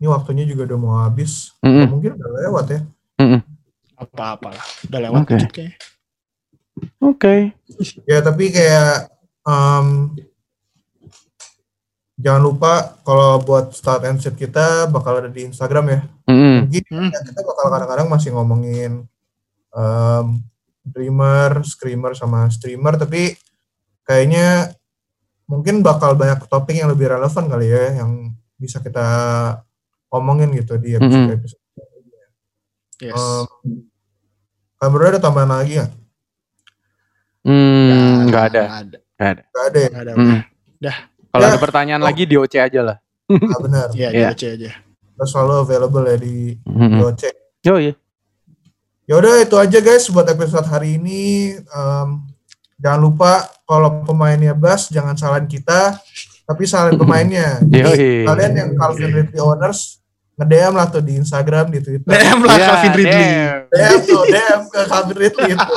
ini waktunya juga udah mau habis. Mm-mm. Mungkin udah lewat ya. Apa-apa lah, udah lewat dikit kayaknya. Oke. Ya, tapi kayak em, jangan lupa kalau buat start and set kita bakal ada di Instagram ya. Mm-mm. Mungkin Hmm. ya, kita bakal kadang-kadang masih ngomongin em, dreamer, screamer sama streamer, tapi kayaknya mungkin bakal banyak topik yang lebih relevan kali ya, yang bisa kita omongin gitu di episode-episode. Yes. Em, kan bro ada tambahan lagi ya? Hmm, nggak ada. Nggak ada. Nggak ada. Ya. Nggak ada. Mm. Dah. Kalau Ya. ada pertanyaan Oh. lagi di OC aja lah. Nah, benar. Iya, Iya. di OC aja. Kita selalu available ya di Mm-mm. OC. Oh iya. Ya udah itu aja guys buat episode hari ini. Em, jangan lupa kalau pemainnya Bas jangan salahin kita, tapi salahin pemainnya. Jadi kalian yang Calvin Ridley owners nge-DM lah tuh di Instagram, di Twitter. DM lah Iya, Calvin Ridley. DM tuh, DM ke Calvin Ridley itu.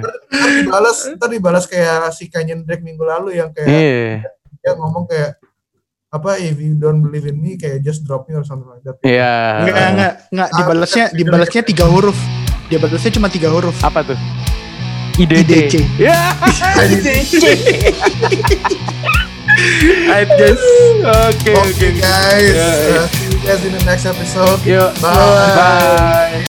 Ntar dibalas, ntar dibalas kayak si Canyon Drake minggu lalu yang kayak Iya. dia ngomong kayak apa if you don't believe in me kayak just drop me or something like that. Iya. Enggak, enggak, enggak. Ah, Dibalasnya, dibalasnya tiga huruf. Dibalasnya cuma tiga huruf. Apa tuh? IDC. Ya. IDC. Alright guys. Oke, Oke oke. guys, Ya, ya. Uh, see you guys in the next episode. Yuk. Bye. Bye.